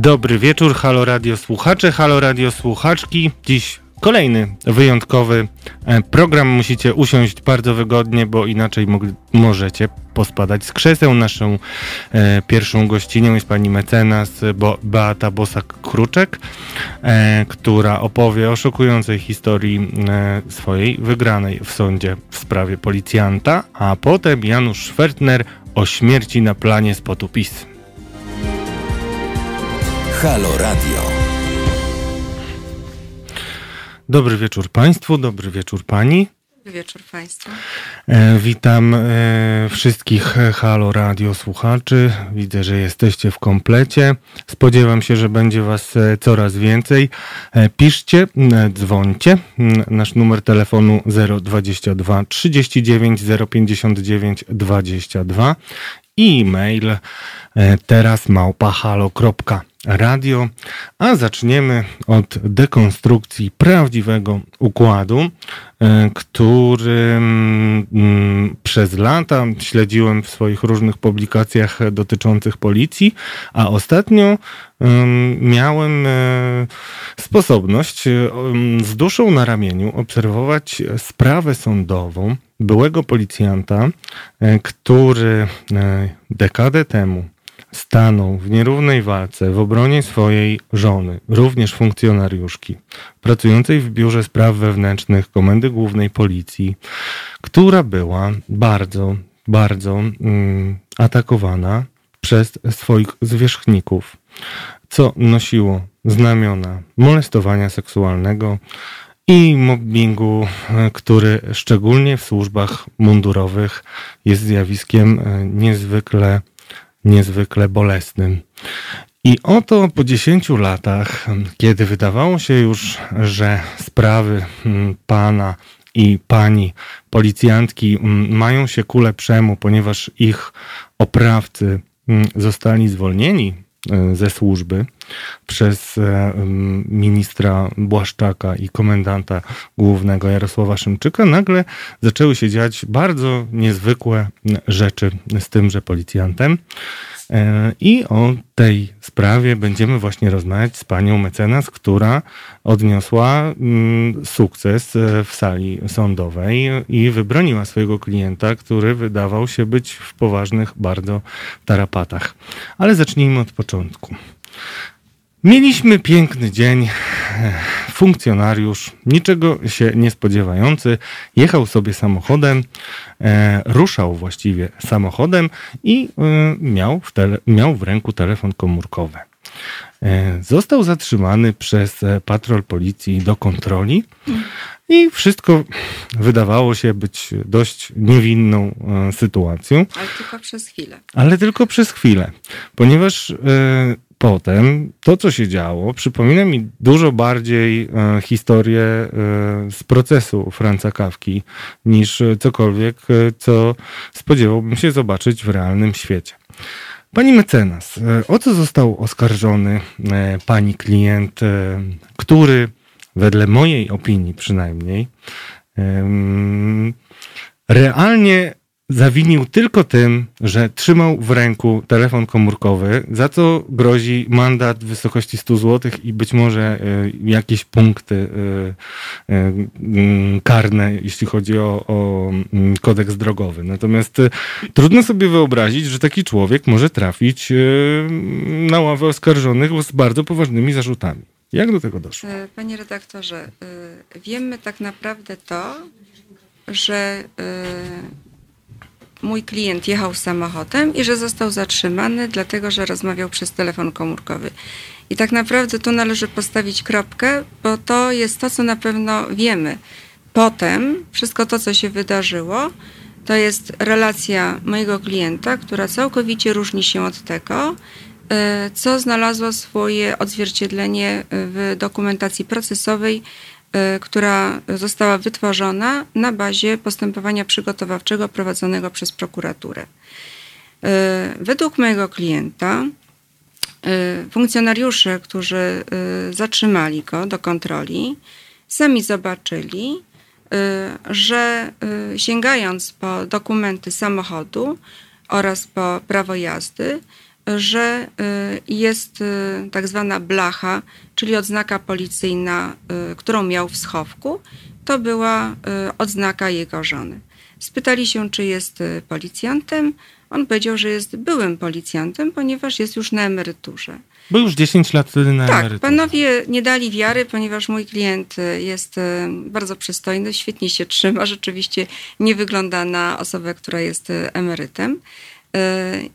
Dobry wieczór, halo radio słuchacze, halo radio słuchaczki. Dziś kolejny wyjątkowy e, program. Musicie usiąść bardzo wygodnie, bo inaczej możecie pospadać z krzeseł. Naszą e, pierwszą gościnią jest pani mecenas Bo Beata Bosak-Kruczek, e, która opowie o szokującej historii e, swojej wygranej w sądzie w sprawie policjanta, a potem Janusz Schwertner o śmierci na planie spotu PiS. Halo Radio. Dobry wieczór Państwu, dobry wieczór Pani. Dobry wieczór Państwu. E, witam e, wszystkich Halo Radio słuchaczy. Widzę, że jesteście w komplecie. Spodziewam się, że będzie Was e, coraz więcej. E, piszcie, dzwońcie. Nasz numer telefonu 022 39 059 22 i e-mail e, teraz małpahalo.com radio, a zaczniemy od dekonstrukcji prawdziwego układu, e, który mm, przez lata śledziłem w swoich różnych publikacjach dotyczących policji, a ostatnio miałem e, sposobność z duszą na ramieniu obserwować sprawę sądową byłego policjanta, e, który dekadę temu stanął w nierównej walce w obronie swojej żony, również funkcjonariuszki, pracującej w Biurze Spraw Wewnętrznych Komendy Głównej Policji, która była bardzo, bardzo mm, atakowana przez swoich zwierzchników, co nosiło znamiona molestowania seksualnego i mobbingu, który szczególnie w służbach mundurowych jest zjawiskiem e, niezwykle niezwykle bolesnym. I oto po 10 latach, kiedy wydawało się już, że sprawy mm, pana i pani policjantki mm, mają się ku lepszemu, ponieważ ich oprawcy mm, zostali zwolnieni ze służby przez e, ministra Błaszczaka i komendanta głównego Jarosława Szymczyka, nagle zaczęły się dziać bardzo niezwykłe rzeczy z tymże policjantem. E, I o tej sprawie będziemy właśnie rozmawiać z panią mecenas, która odniosła mm, sukces e, w sali sądowej i wybroniła swojego klienta, który wydawał się być w poważnych bardzo tarapatach. Ale zacznijmy od początku. Mieliśmy piękny dzień. Funkcjonariusz, niczego się nie spodziewający, jechał sobie samochodem, e, ruszał właściwie samochodem i e, miał, w tele, miał w ręku telefon komórkowy. E, został zatrzymany przez e, patrol policji do kontroli i wszystko wydawało się być dość niewinną e, sytuacją. Ale tylko przez chwilę. Ale tylko przez chwilę, ponieważ potem to, co się działo, przypomina mi dużo bardziej e, historię e, z procesu Franca Kawki niż cokolwiek, e, co spodziewałbym się zobaczyć w realnym świecie. Pani mecenas, o co został oskarżony pani klient, który wedle mojej opinii przynajmniej realnie zawinił tylko tym, że trzymał w ręku telefon komórkowy, za co grozi mandat w wysokości 100 zł i być może y, jakieś punkty y, y, karne, jeśli chodzi o, o mm, kodeks drogowy. Natomiast trudno sobie wyobrazić, że taki człowiek może trafić na ławę oskarżonych z bardzo poważnymi zarzutami. Jak do tego doszło? E, panie redaktorze, wiemy tak naprawdę to, że mój klient jechał samochodem i że został zatrzymany, dlatego że rozmawiał przez telefon komórkowy. I tak naprawdę tu należy postawić kropkę, bo to jest to, co na pewno wiemy. Potem wszystko to, co się wydarzyło, to jest relacja mojego klienta, która całkowicie różni się od tego, e, co znalazło swoje odzwierciedlenie w dokumentacji procesowej która została wytworzona na bazie postępowania przygotowawczego prowadzonego przez prokuraturę. Y, według mojego klienta y, funkcjonariusze, którzy zatrzymali go do kontroli, sami zobaczyli, że sięgając po dokumenty samochodu oraz po prawo jazdy, że jest tak zwana blacha, czyli odznaka policyjna, którą miał w schowku. To była odznaka jego żony. Spytali się, czy jest policjantem. On powiedział, że jest byłym policjantem, ponieważ jest już na emeryturze. Był już 10 lat wtedy na tak, emeryturze. panowie nie dali wiary, ponieważ mój klient jest bardzo przystojny, świetnie się trzyma, rzeczywiście nie wygląda na osobę, która jest emerytem.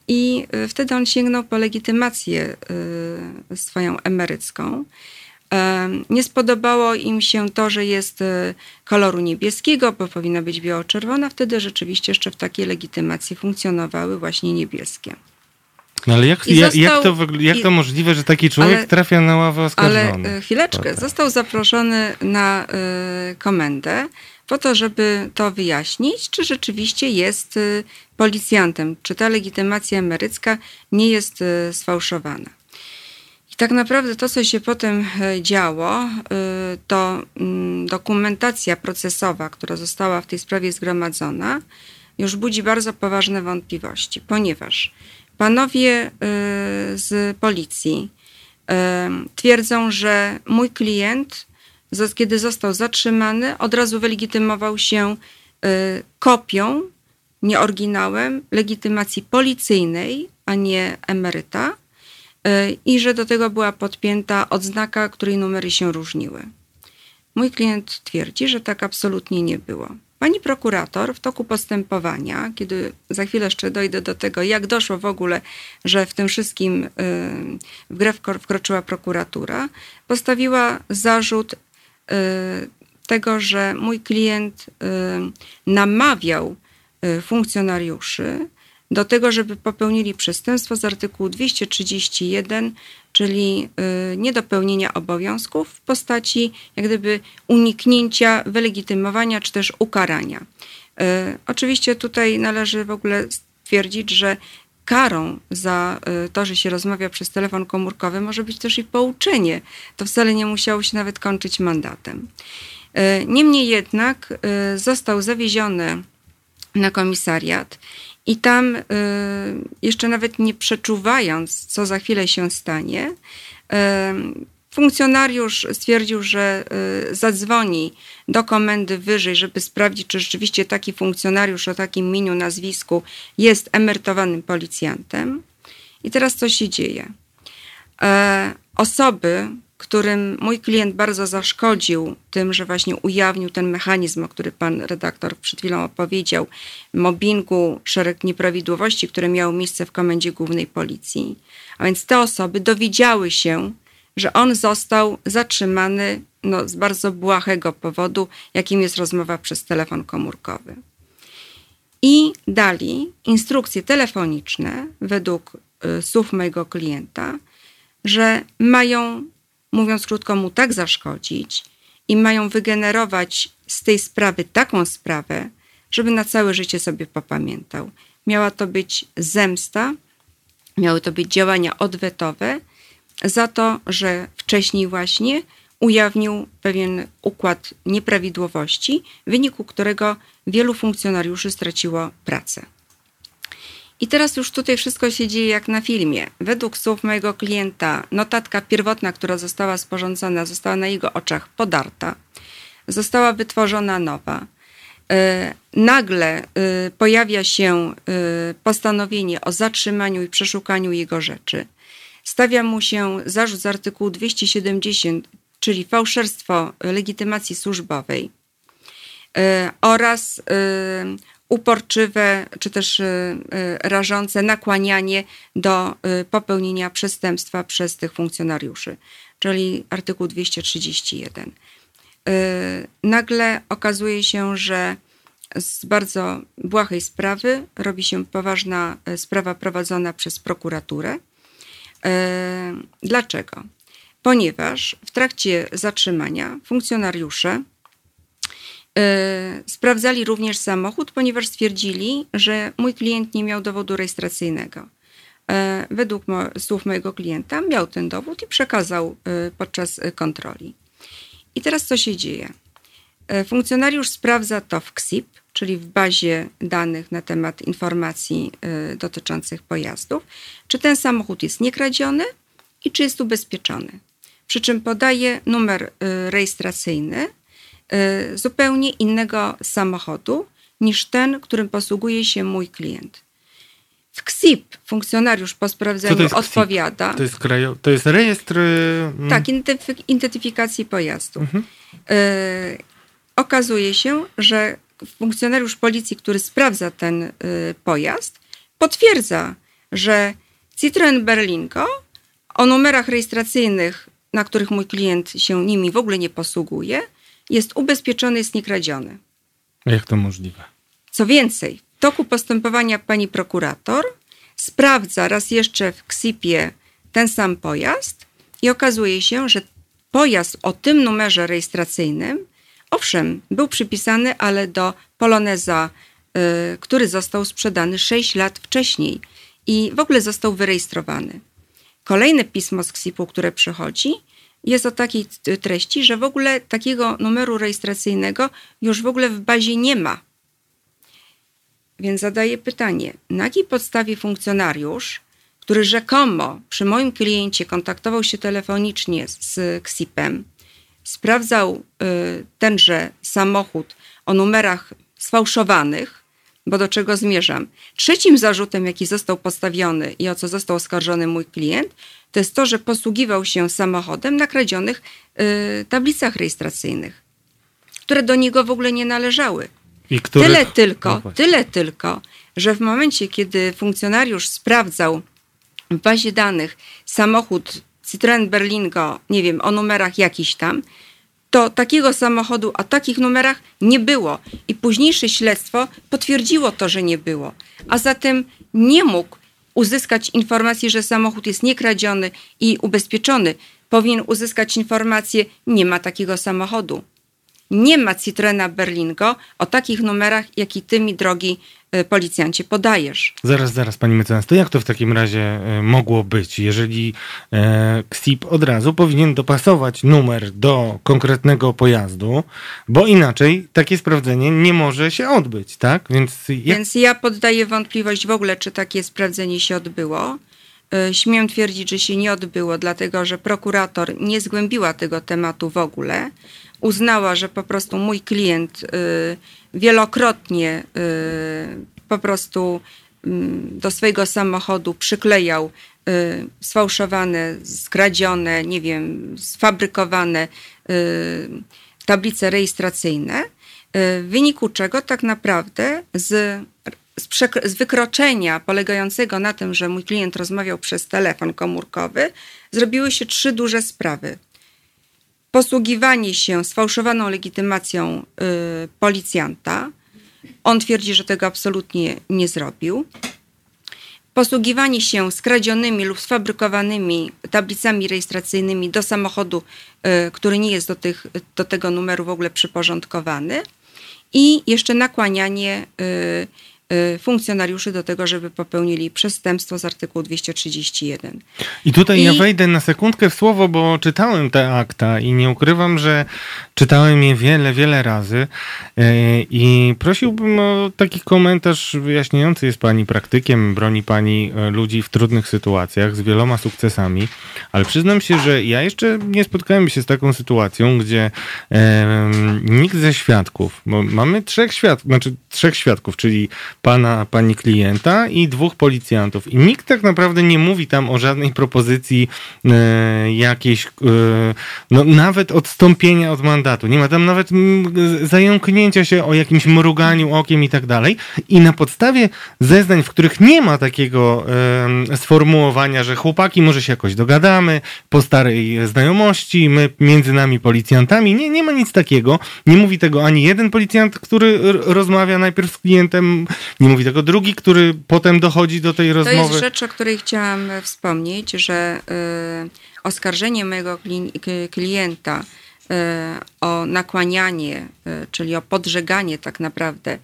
I wtedy on sięgnął po legitymację swoją emerycką. Nie spodobało im się to, że jest koloru niebieskiego, bo powinna być biało-czerwona. Wtedy rzeczywiście jeszcze w takiej legitymacji funkcjonowały właśnie niebieskie. No ale jak, został, jak, to, jak to możliwe, że taki człowiek ale, trafia na ławę oskarżonych? Ale chwileczkę, został zaproszony na y, komendę po to, żeby to wyjaśnić, czy rzeczywiście jest y, policjantem, czy ta legitymacja emerycka nie jest y, sfałszowana. I tak naprawdę to, co się potem działo, to mm, dokumentacja procesowa, która została w tej sprawie zgromadzona, już budzi bardzo poważne wątpliwości, ponieważ Panowie z policji twierdzą, że mój klient, kiedy został zatrzymany, od razu wylegitymował się kopią, nie oryginałem, legitymacji policyjnej, a nie emeryta, i że do tego była podpięta odznaka, której numery się różniły. Mój klient twierdzi, że tak absolutnie nie było. Pani prokurator w toku postępowania, kiedy za chwilę jeszcze dojdę do tego, jak doszło w ogóle, że w tym wszystkim y, w grę wkroczyła prokuratura, postawiła zarzut y, tego, że mój klient y, namawiał funkcjonariuszy do tego, żeby popełnili przestępstwo z artykułu 231 czyli y, niedopełnienia obowiązków w postaci jak gdyby uniknięcia wylegitymowania czy też ukarania. Y, oczywiście tutaj należy w ogóle stwierdzić, że karą za y, to, że się rozmawia przez telefon komórkowy może być też i pouczenie. To wcale nie musiało się nawet kończyć mandatem. Niemniej jednak został zawieziony na komisariat i tam y, jeszcze nawet nie przeczuwając, co za chwilę się stanie, y, funkcjonariusz stwierdził, że y, zadzwoni do komendy wyżej, żeby sprawdzić, czy rzeczywiście taki funkcjonariusz o takim imieniu, nazwisku jest emerytowanym policjantem. I teraz co się dzieje? E, osoby, którym mój klient bardzo zaszkodził tym, że właśnie ujawnił ten mechanizm, o który pan redaktor przed chwilą opowiedział, mobbingu, szereg nieprawidłowości, które miały miejsce w komendzie głównej policji. A więc te osoby dowiedziały się, że on został zatrzymany no, z bardzo błahego powodu, jakim jest rozmowa przez telefon komórkowy. I dali instrukcje telefoniczne według y, słów mojego klienta, że mają mówiąc krótko, mu tak zaszkodzić i mają wygenerować z tej sprawy taką sprawę, żeby na całe życie sobie popamiętał. Miała to być zemsta, miały to być działania odwetowe za to, że wcześniej właśnie ujawnił pewien układ nieprawidłowości, w wyniku którego wielu funkcjonariuszy straciło pracę. I teraz już tutaj wszystko się dzieje jak na filmie. Według słów mojego klienta, notatka pierwotna, która została sporządzona, została na jego oczach podarta. Została wytworzona nowa. E, nagle e, pojawia się e, postanowienie o zatrzymaniu i przeszukaniu jego rzeczy. Stawia mu się zarzut z artykułu 270, czyli fałszerstwo legitymacji służbowej oraz uporczywe czy też y, y, rażące nakłanianie do y, popełnienia przestępstwa przez tych funkcjonariuszy, czyli artykuł 231. Nagle okazuje się, że z bardzo błahej sprawy robi się poważna sprawa prowadzona przez prokuraturę. Dlaczego? Ponieważ w trakcie zatrzymania funkcjonariusze sprawdzali również samochód, ponieważ stwierdzili, że mój klient nie miał dowodu rejestracyjnego. E, według słów mojego klienta miał ten dowód i przekazał e, podczas kontroli. I teraz co się dzieje? Funkcjonariusz sprawdza to w KSIP, czyli w bazie danych na temat informacji dotyczących pojazdów, czy ten samochód jest niekradziony i czy jest ubezpieczony. Przy czym podaje numer rejestracyjny zupełnie innego samochodu niż ten, którym posługuje się mój klient. W KSIP funkcjonariusz po sprawdzeniu to odpowiada. To jest, krajo... to jest rejestr. Mm. Tak, identyfikacji pojazdu. Mhm. Y okazuje się, że funkcjonariusz policji, który sprawdza ten y, pojazd, potwierdza, że Citroen Berlingo o numerach rejestracyjnych, na których mój klient się nimi w ogóle nie posługuje, jest ubezpieczony, jest niekradziony. Jak to możliwe? Co więcej, w toku postępowania pani prokurator sprawdza raz jeszcze w KSIP-ie ten sam pojazd i okazuje się, że pojazd o tym numerze rejestracyjnym Owszem, był przypisany, ale do Poloneza, y, który został sprzedany 6 lat wcześniej i w ogóle został wyrejestrowany. Kolejne pismo z KSIP-u, które przychodzi, jest o takiej treści, że w ogóle takiego numeru rejestracyjnego już w ogóle w bazie nie ma. Więc zadaję pytanie, na jakiej podstawie funkcjonariusz, który rzekomo przy moim kliencie kontaktował się telefonicznie z KSIP-em, sprawdzał y, tenże samochód o numerach sfałszowanych, bo do czego zmierzam? Trzecim zarzutem, jaki został postawiony i o co został oskarżony mój klient, to jest to, że posługiwał się samochodem na kradzionych y, tablicach rejestracyjnych, które do niego w ogóle nie należały. Których... Tyle tylko, no tyle tylko, że w momencie, kiedy funkcjonariusz sprawdzał w bazie danych samochód Citroen Berlingo, nie wiem, o numerach jakiś tam, to takiego samochodu o takich numerach nie było. I późniejsze śledztwo potwierdziło to, że nie było. A zatem nie mógł uzyskać informacji, że samochód jest niekradziony i ubezpieczony. Powinien uzyskać informację, nie ma takiego samochodu. Nie ma Citroena Berlingo o takich numerach, jaki ty mi, drogi policjancie podajesz. Zaraz, zaraz, pani mecenas, to jak to w takim razie e, mogło być, jeżeli e, KSIP od razu powinien dopasować numer do konkretnego pojazdu, bo inaczej takie sprawdzenie nie może się odbyć, tak? Więc, jak... Więc ja poddaję wątpliwość w ogóle, czy takie sprawdzenie się odbyło. Śmiem twierdzić, że się nie odbyło, dlatego że prokurator nie zgłębiła tego tematu w ogóle. Uznała, że po prostu mój klient wielokrotnie y, po prostu mm, do swojego samochodu przyklejał y, sfałszowane, skradzione, nie wiem, sfabrykowane y, tablice rejestracyjne, w wyniku czego tak naprawdę z, z, z, wykroczenia polegającego na tym, że mój klient rozmawiał przez telefon komórkowy, zrobiły się trzy duże sprawy posługiwanie się sfałszowaną legitymacją y, policjanta. On twierdzi, że tego absolutnie nie zrobił. Posługiwanie się skradzionymi lub sfabrykowanymi tablicami rejestracyjnymi do samochodu, y, który nie jest do, tych, do tego numeru w ogóle przyporządkowany. I jeszcze nakłanianie y, funkcjonariuszy do tego, żeby popełnili przestępstwo z artykułu 231. I tutaj I... ja wejdę na sekundkę w słowo, bo czytałem te akta i nie ukrywam, że czytałem je wiele, wiele razy y, i prosiłbym o taki komentarz wyjaśniający. Jest pani praktykiem, broni pani y, ludzi w trudnych sytuacjach z wieloma sukcesami, ale przyznam się, że ja jeszcze nie spotkałem się z taką sytuacją, gdzie e, nikt ze świadków, bo mamy trzech świadków, znaczy trzech świadków, czyli pana, pani klienta i dwóch policjantów. I nikt tak naprawdę nie mówi tam o żadnej propozycji e, jakiejś, e, no nawet odstąpienia od mandatu. Nie ma tam nawet zająknięcia się o jakimś mruganiu okiem i tak dalej. I na podstawie zeznań, w których nie ma takiego e, sformułowania, że chłopaki może się jakoś dogadamy po starej znajomości, my między nami policjantami, nie, nie ma nic takiego. Nie mówi tego ani jeden policjant, który rozmawia najpierw z klientem, nie mówi tego drugi, który potem dochodzi do tej rozmowy. To jest rzecz, o której chciałam wspomnieć, że y, oskarżenie mojego klienta y, o nakłanianie, y, czyli o podżeganie tak naprawdę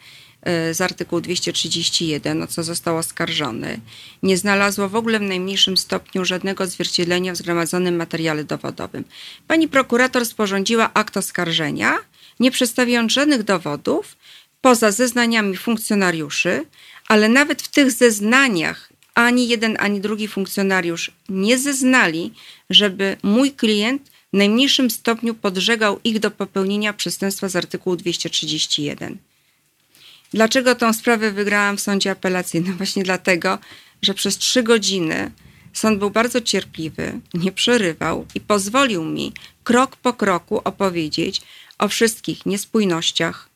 z artykułu 231, o co został oskarżony, nie znalazło w ogóle w najmniejszym stopniu żadnego odzwierciedlenia w zgromadzonym materiale dowodowym. Pani prokurator sporządziła akt oskarżenia, nie przedstawiając żadnych dowodów poza zeznaniami funkcjonariuszy, ale nawet w tych zeznaniach ani jeden, ani drugi funkcjonariusz nie zeznali, żeby mój klient w najmniejszym stopniu podżegał ich do popełnienia przestępstwa z artykułu 231. Dlaczego tą sprawę wygrałam w sądzie apelacyjnym? Właśnie dlatego, że przez trzy godziny sąd był bardzo cierpliwy, nie przerywał i pozwolił mi krok po kroku opowiedzieć o wszystkich niespójnościach,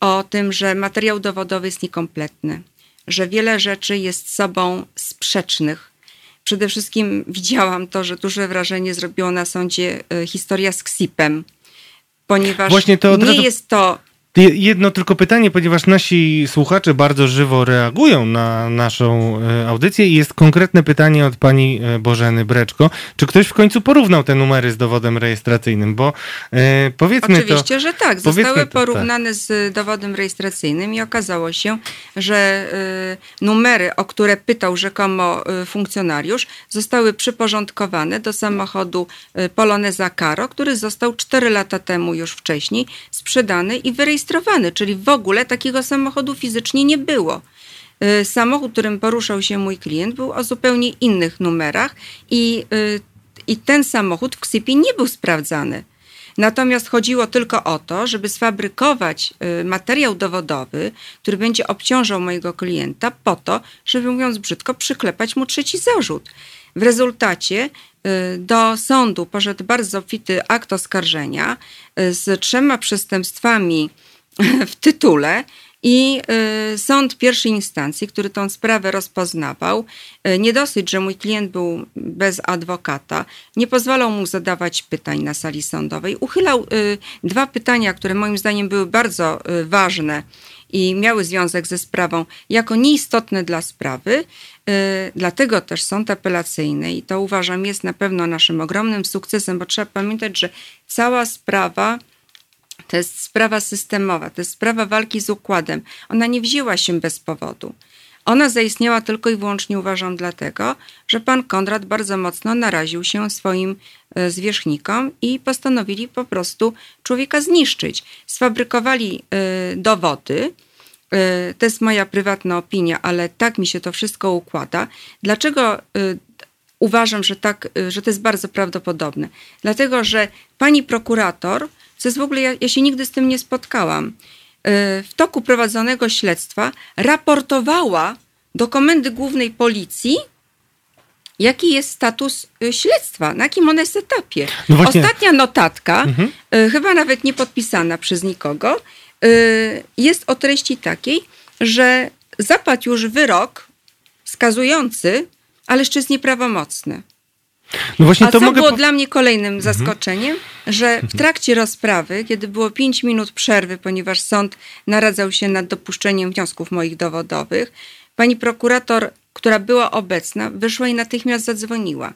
o tym, że materiał dowodowy jest niekompletny, że wiele rzeczy jest sobą sprzecznych. Przede wszystkim widziałam to, że duże wrażenie zrobiło na sądzie e, historia z ksipem, ponieważ Właśnie to nie razu- jest to Jedno tylko pytanie, ponieważ nasi słuchacze bardzo żywo reagują na naszą e, audycję i jest konkretne pytanie od pani e, Bożeny Breczko. Czy ktoś w końcu porównał te numery z dowodem rejestracyjnym? Bo e, powiedzmy Oczywiście, to... że tak. Zostały to, porównane z dowodem rejestracyjnym i okazało się, że y, numery, o które pytał rzekomo y, funkcjonariusz, zostały przyporządkowane do samochodu y, Poloneza Caro, który został 4 lata temu już wcześniej sprzedany i wyrejestrowany, czyli w ogóle takiego samochodu fizycznie nie było. Y, Samochód, którym poruszał się mój klient, był o zupełnie innych numerach i, y, i ten samochód w Ksypie nie był sprawdzany. Natomiast chodziło tylko o to, żeby sfabrykować y, materiał dowodowy, który będzie obciążał mojego klienta, po to, żeby mówiąc brzydko, przyklepać mu trzeci zarzut. W rezultacie do sądu poszedł bardzo obfity akt oskarżenia z trzema przestępstwami w tytule. I y, sąd pierwszej instancji, który tą sprawę rozpoznawał, y, nie dosyć, że mój klient był bez adwokata, nie pozwalał mu zadawać pytań na sali sądowej. Uchylał y, dwa pytania, które moim zdaniem były bardzo ważne i miały związek ze sprawą, jako nieistotne dla sprawy. Dlatego też sąd apelacyjny, i to uważam jest na pewno naszym ogromnym sukcesem, bo trzeba pamiętać, że cała sprawa to jest sprawa systemowa, to jest sprawa walki z układem. Ona nie wzięła się bez powodu. Ona zaistniała tylko i wyłącznie, uważam, dlatego, że pan Konrad bardzo mocno naraził się swoim e, zwierzchnikom i postanowili po prostu człowieka zniszczyć. Sfabrykowali e, dowody. e, To jest moja prywatna opinia, ale tak mi się to wszystko układa. Dlaczego uważam, że, tak, że to jest bardzo prawdopodobne. Dlatego, że pani prokurator, co jest w ogóle, ja, ja się nigdy z tym nie spotkałam, y, w toku prowadzonego śledztwa raportowała do Komendy Głównej Policji, jaki jest status y, śledztwa, na jakim ona jest etapie. No. Ostatnia notatka, Mhm. y, chyba nawet nie podpisana przez nikogo, jest o treści takiej, że zapadł już wyrok skazujący, ale jeszcze jest nieprawomocny. No właśnie A to co mogę... było dla mnie kolejnym zaskoczeniem, że w trakcie rozprawy, kiedy było 5 minut przerwy, ponieważ sąd naradzał się nad dopuszczeniem wniosków moich dowodowych, pani prokurator, która była obecna, wyszła i natychmiast zadzwoniła.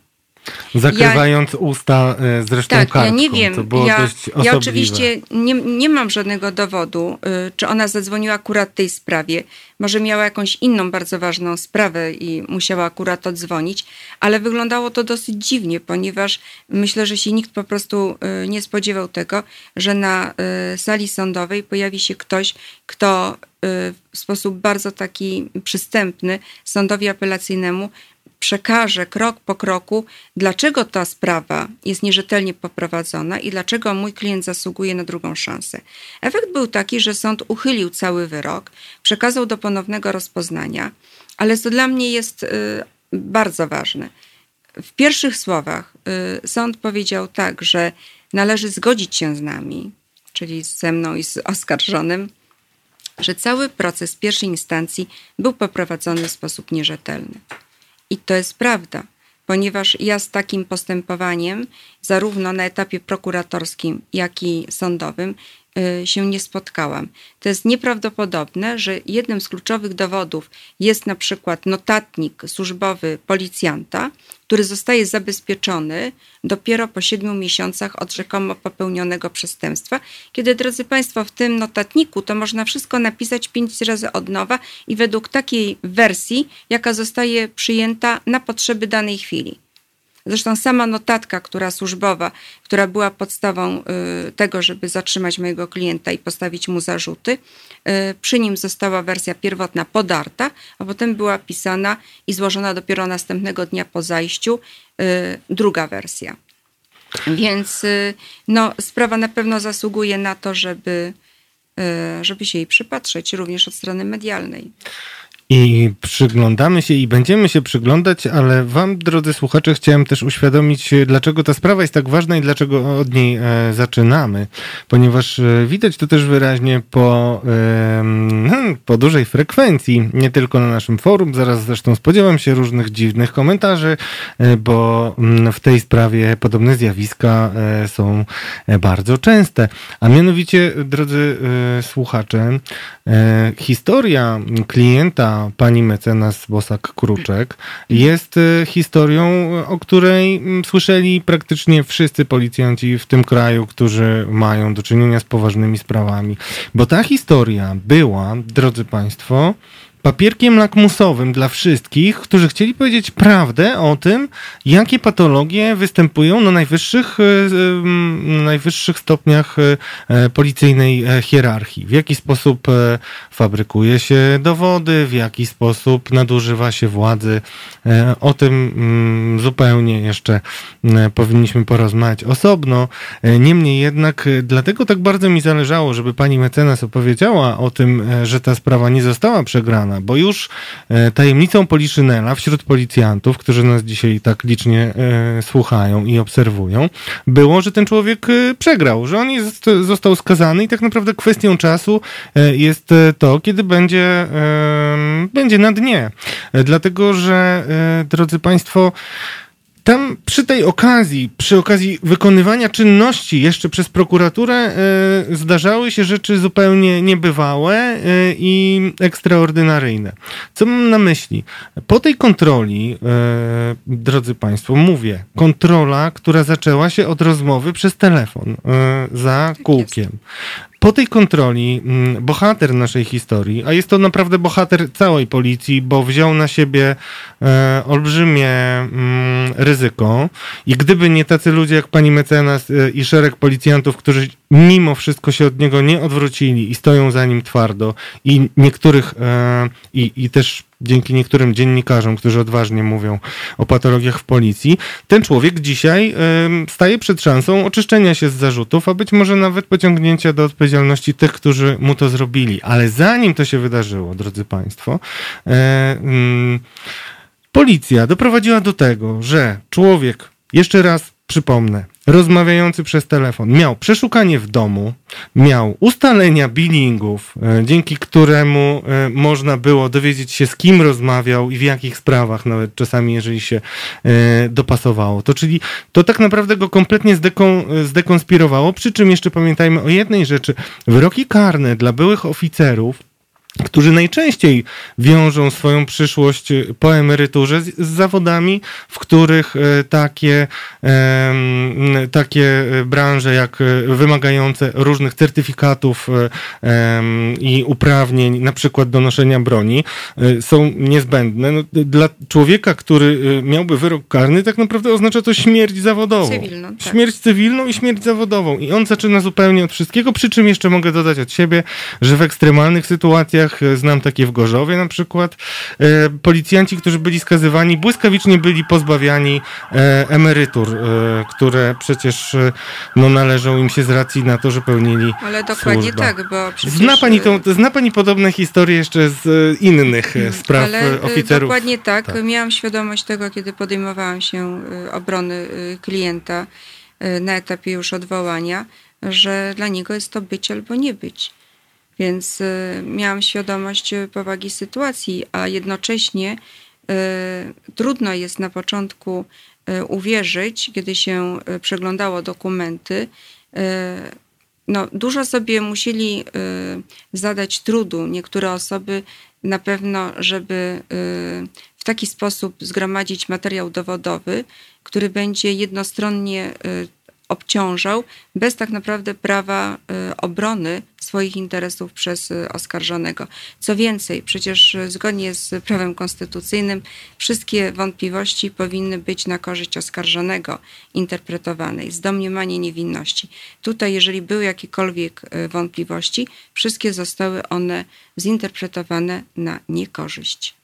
Zakrywając usta e, zresztą Tak, kartką. ja nie wiem. To było ja, ja oczywiście nie, nie mam żadnego dowodu, y, czy ona zadzwoniła akurat w tej sprawie. Może miała jakąś inną bardzo ważną sprawę i musiała akurat odzwonić, ale wyglądało to dosyć dziwnie, ponieważ myślę, że się nikt po prostu y, nie spodziewał tego, że na sali sądowej pojawi się ktoś, kto w sposób bardzo taki przystępny sądowi apelacyjnemu przekaże krok po kroku, dlaczego ta sprawa jest nierzetelnie poprowadzona i dlaczego mój klient zasługuje na drugą szansę. Efekt był taki, że sąd uchylił cały wyrok, przekazał do ponownego rozpoznania, ale co dla mnie jest y, bardzo ważne. W pierwszych słowach y, sąd powiedział tak, że należy zgodzić się z nami, czyli ze mną i z oskarżonym, że cały proces pierwszej instancji był poprowadzony w sposób nierzetelny. I to jest prawda, ponieważ ja z takim postępowaniem, zarówno na etapie prokuratorskim, jak i sądowym, się nie spotkałam. To jest nieprawdopodobne, że jednym z kluczowych dowodów jest na przykład notatnik służbowy policjanta, który zostaje zabezpieczony dopiero po siedmiu miesiącach od rzekomo popełnionego przestępstwa, kiedy, drodzy Państwo, w tym notatniku to można wszystko napisać pięć razy od nowa i według takiej wersji, jaka zostaje przyjęta na potrzeby danej chwili. Zresztą sama notatka, która służbowa, która była podstawą tego, żeby zatrzymać mojego klienta i postawić mu zarzuty, przy nim została wersja pierwotna podarta, a potem była pisana i złożona dopiero następnego dnia po zajściu druga wersja. Więc no, sprawa na pewno zasługuje na to, żeby, żeby się jej przypatrzeć, również od strony medialnej. I przyglądamy się i będziemy się przyglądać, ale Wam, drodzy słuchacze, chciałem też uświadomić, dlaczego ta sprawa jest tak ważna i dlaczego od niej e, zaczynamy. Ponieważ e, widać to też wyraźnie po, e, po dużej frekwencji, nie tylko na naszym forum. Zaraz zresztą spodziewam się różnych dziwnych komentarzy, e, bo mm, w tej sprawie podobne zjawiska e, są e, bardzo częste. A mianowicie, drodzy słuchacze, historia klienta, pani mecenas Bosak-Kruczek jest e, historią, o której mm, słyszeli praktycznie wszyscy policjanci w tym kraju, którzy mają do czynienia z poważnymi sprawami. Bo ta historia była, drodzy Państwo, papierkiem lakmusowym dla wszystkich, którzy chcieli powiedzieć prawdę o tym, jakie patologie występują na najwyższych, e, na najwyższych stopniach e, policyjnej e, hierarchii. W jaki sposób fabrykuje się dowody, w jaki sposób nadużywa się władzy. O tym mm, zupełnie jeszcze powinniśmy porozmawiać osobno. Niemniej jednak, dlatego tak bardzo mi zależało, żeby pani mecenas opowiedziała o tym, że ta sprawa nie została przegrana bo już e, tajemnicą Poliszynela wśród policjantów, którzy nas dzisiaj tak licznie e, słuchają i obserwują, było, że ten człowiek e, przegrał, że on jest, został skazany i tak naprawdę kwestią czasu jest to, kiedy będzie, będzie na dnie. Dlatego, że drodzy Państwo, tam przy tej okazji, przy okazji wykonywania czynności jeszcze przez prokuraturę y, zdarzały się rzeczy zupełnie niebywałe y, i ekstraordynaryjne. Co mam na myśli? Po tej kontroli, y, drodzy Państwo, mówię, kontrola, która zaczęła się od rozmowy przez telefon za tak kółkiem po tej kontroli mm, bohater naszej historii, a jest to naprawdę bohater całej policji, bo wziął na siebie e, olbrzymie mm, ryzyko. I gdyby nie tacy ludzie jak pani mecenas e, i szereg policjantów, którzy mimo wszystko się od niego nie odwrócili i stoją za nim twardo i niektórych e, i, i też dzięki niektórym dziennikarzom, którzy odważnie mówią o patologiach w policji, ten człowiek dzisiaj staje przed szansą oczyszczenia się z zarzutów, a być może nawet pociągnięcia do odpowiedzialności tych, którzy mu to zrobili. Ale zanim to się wydarzyło, drodzy Państwo, y, y, policja doprowadziła do tego, że człowiek, jeszcze raz przypomnę, rozmawiający przez telefon miał przeszukanie w domu, miał ustalenia billingów, e, dzięki któremu e, można było dowiedzieć się, z kim rozmawiał i w jakich sprawach, nawet czasami, jeżeli się e, dopasowało. To czyli to tak naprawdę go kompletnie zdekon, zdekonspirowało. Przy czym jeszcze pamiętajmy o jednej rzeczy. Wyroki karne dla byłych oficerów którzy najczęściej wiążą swoją przyszłość y, po emeryturze z, z zawodami, w których y, takie, takie branże jak wymagające różnych certyfikatów i uprawnień, na przykład do noszenia broni, są niezbędne. No, dla człowieka, który miałby wyrok karny, tak naprawdę oznacza to śmierć zawodową. Cywilną, tak. Śmierć cywilną i śmierć zawodową. I on zaczyna zupełnie od wszystkiego, przy czym jeszcze mogę dodać od siebie, że w ekstremalnych sytuacjach E, znam takie w Gorzowie na przykład, e, policjanci, którzy byli skazywani, błyskawicznie byli pozbawiani e, emerytur, które przecież no, należą im się z racji na to, że pełnili Ale dokładnie służbę. tak, bo przecież... Zna pani, tą, zna pani podobne historie jeszcze z innych spraw Ale oficerów? dokładnie tak. tak. Miałam świadomość tego, kiedy podejmowałam się obrony klienta na etapie już odwołania, że dla niego jest to być albo nie być. Więc y, miałam świadomość y, powagi sytuacji, a jednocześnie y, trudno jest na początku uwierzyć, kiedy się przeglądało dokumenty. No, dużo sobie musieli zadać trudu niektóre osoby na pewno, żeby w taki sposób zgromadzić materiał dowodowy, który będzie jednostronnie obciążał bez tak naprawdę prawa obrony swoich interesów przez oskarżonego. Co więcej, przecież zgodnie z prawem konstytucyjnym wszystkie wątpliwości powinny być na korzyść oskarżonego interpretowanej, z domniemania niewinności. Tutaj, jeżeli były jakiekolwiek wątpliwości, wszystkie zostały one zinterpretowane na niekorzyść.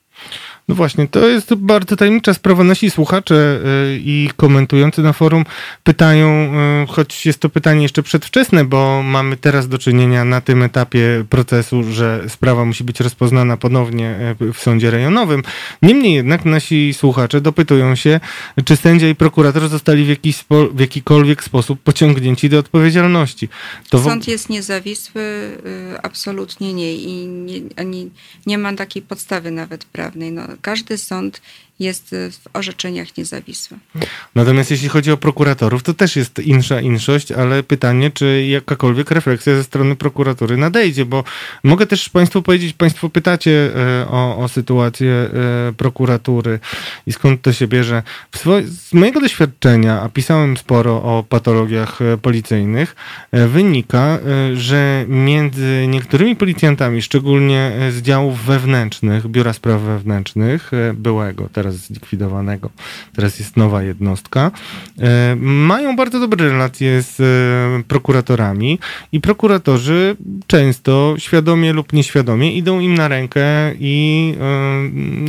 No właśnie, to jest bardzo tajemnicza sprawa. Nasi słuchacze y, i komentujący na forum pytają, y, choć jest to pytanie jeszcze przedwczesne, bo mamy teraz do czynienia na tym etapie procesu, że sprawa musi być rozpoznana ponownie y, w sądzie rejonowym. Niemniej jednak nasi słuchacze dopytują się, czy sędzia i prokurator zostali w, jakiś spo, w jakikolwiek sposób pociągnięci do odpowiedzialności. To Sąd jest niezawisły, absolutnie nie i nie, nie ma takiej podstawy nawet prawnej. No, każdy sąd jest w orzeczeniach niezawisły. Natomiast jeśli chodzi o prokuratorów, to też jest insza inszość, ale pytanie, czy jakakolwiek refleksja ze strony prokuratury nadejdzie, bo mogę też Państwu powiedzieć, Państwo pytacie e, o, o sytuację e, prokuratury i skąd to się bierze. Z mojego doświadczenia, a pisałem sporo o patologiach e, policyjnych, wynika, że między niektórymi policjantami, szczególnie z działów wewnętrznych, Biura Spraw Wewnętrznych, byłego, teraz teraz zlikwidowanego, teraz jest nowa jednostka, e, mają bardzo dobre relacje z e, prokuratorami i prokuratorzy często świadomie lub nieświadomie idą im na rękę i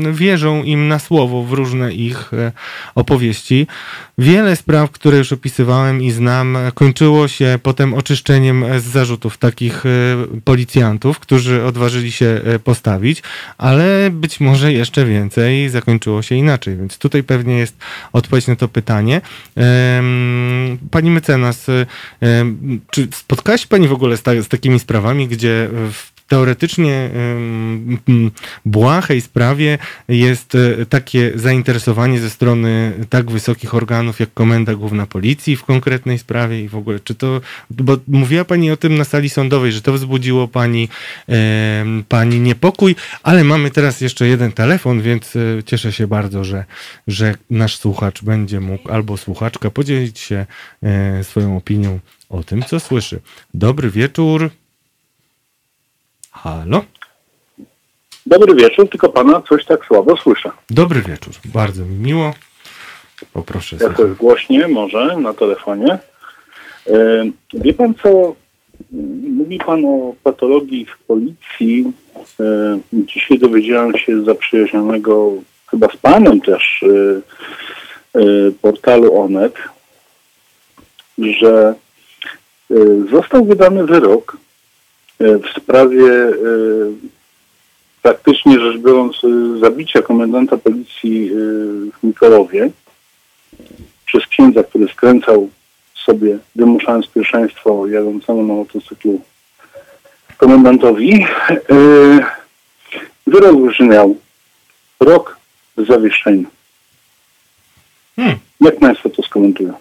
e, wierzą im na słowo w różne ich opowieści. Wiele spraw, które już opisywałem i znam, kończyło się potem oczyszczeniem z zarzutów takich policjantów, którzy odważyli się postawić, ale być może jeszcze więcej zakończyło się się inaczej, więc tutaj pewnie jest odpowiedź na to pytanie. Pani mecenas, czy spotkałaś Pani w ogóle z, ta, z takimi sprawami, gdzie w teoretycznie błahej sprawie jest e, takie zainteresowanie ze strony tak wysokich organów jak Komenda Główna Policji w konkretnej sprawie i w ogóle, czy to, bo mówiła Pani o tym na sali sądowej, że to wzbudziło Pani, Pani niepokój, ale mamy teraz jeszcze jeden telefon, więc e, cieszę się bardzo, że, że nasz słuchacz będzie mógł albo słuchaczka podzielić się e, swoją opinią o tym, co słyszy. Dobry wieczór. Halo? Dobry wieczór, tylko pana coś tak słabo słyszę. Dobry wieczór, bardzo mi miło. Poproszę. Ja to głośnie może na telefonie. E, wie pan co, mówi pan o patologii w policji. E, dzisiaj dowiedziałem się z zaprzyjaźnionego chyba z panem też e, portalu Onet, że został wydany wyrok w sprawie e, praktycznie rzecz biorąc e, zabicia komendanta policji w Mikołowie przez księdza, który skręcał sobie, wymuszając pierwszeństwo jadącemu na motocyklu komendantowi. Wyrok brzmiał rok zawieszenia. Hmm. Jak Państwo to skomentują?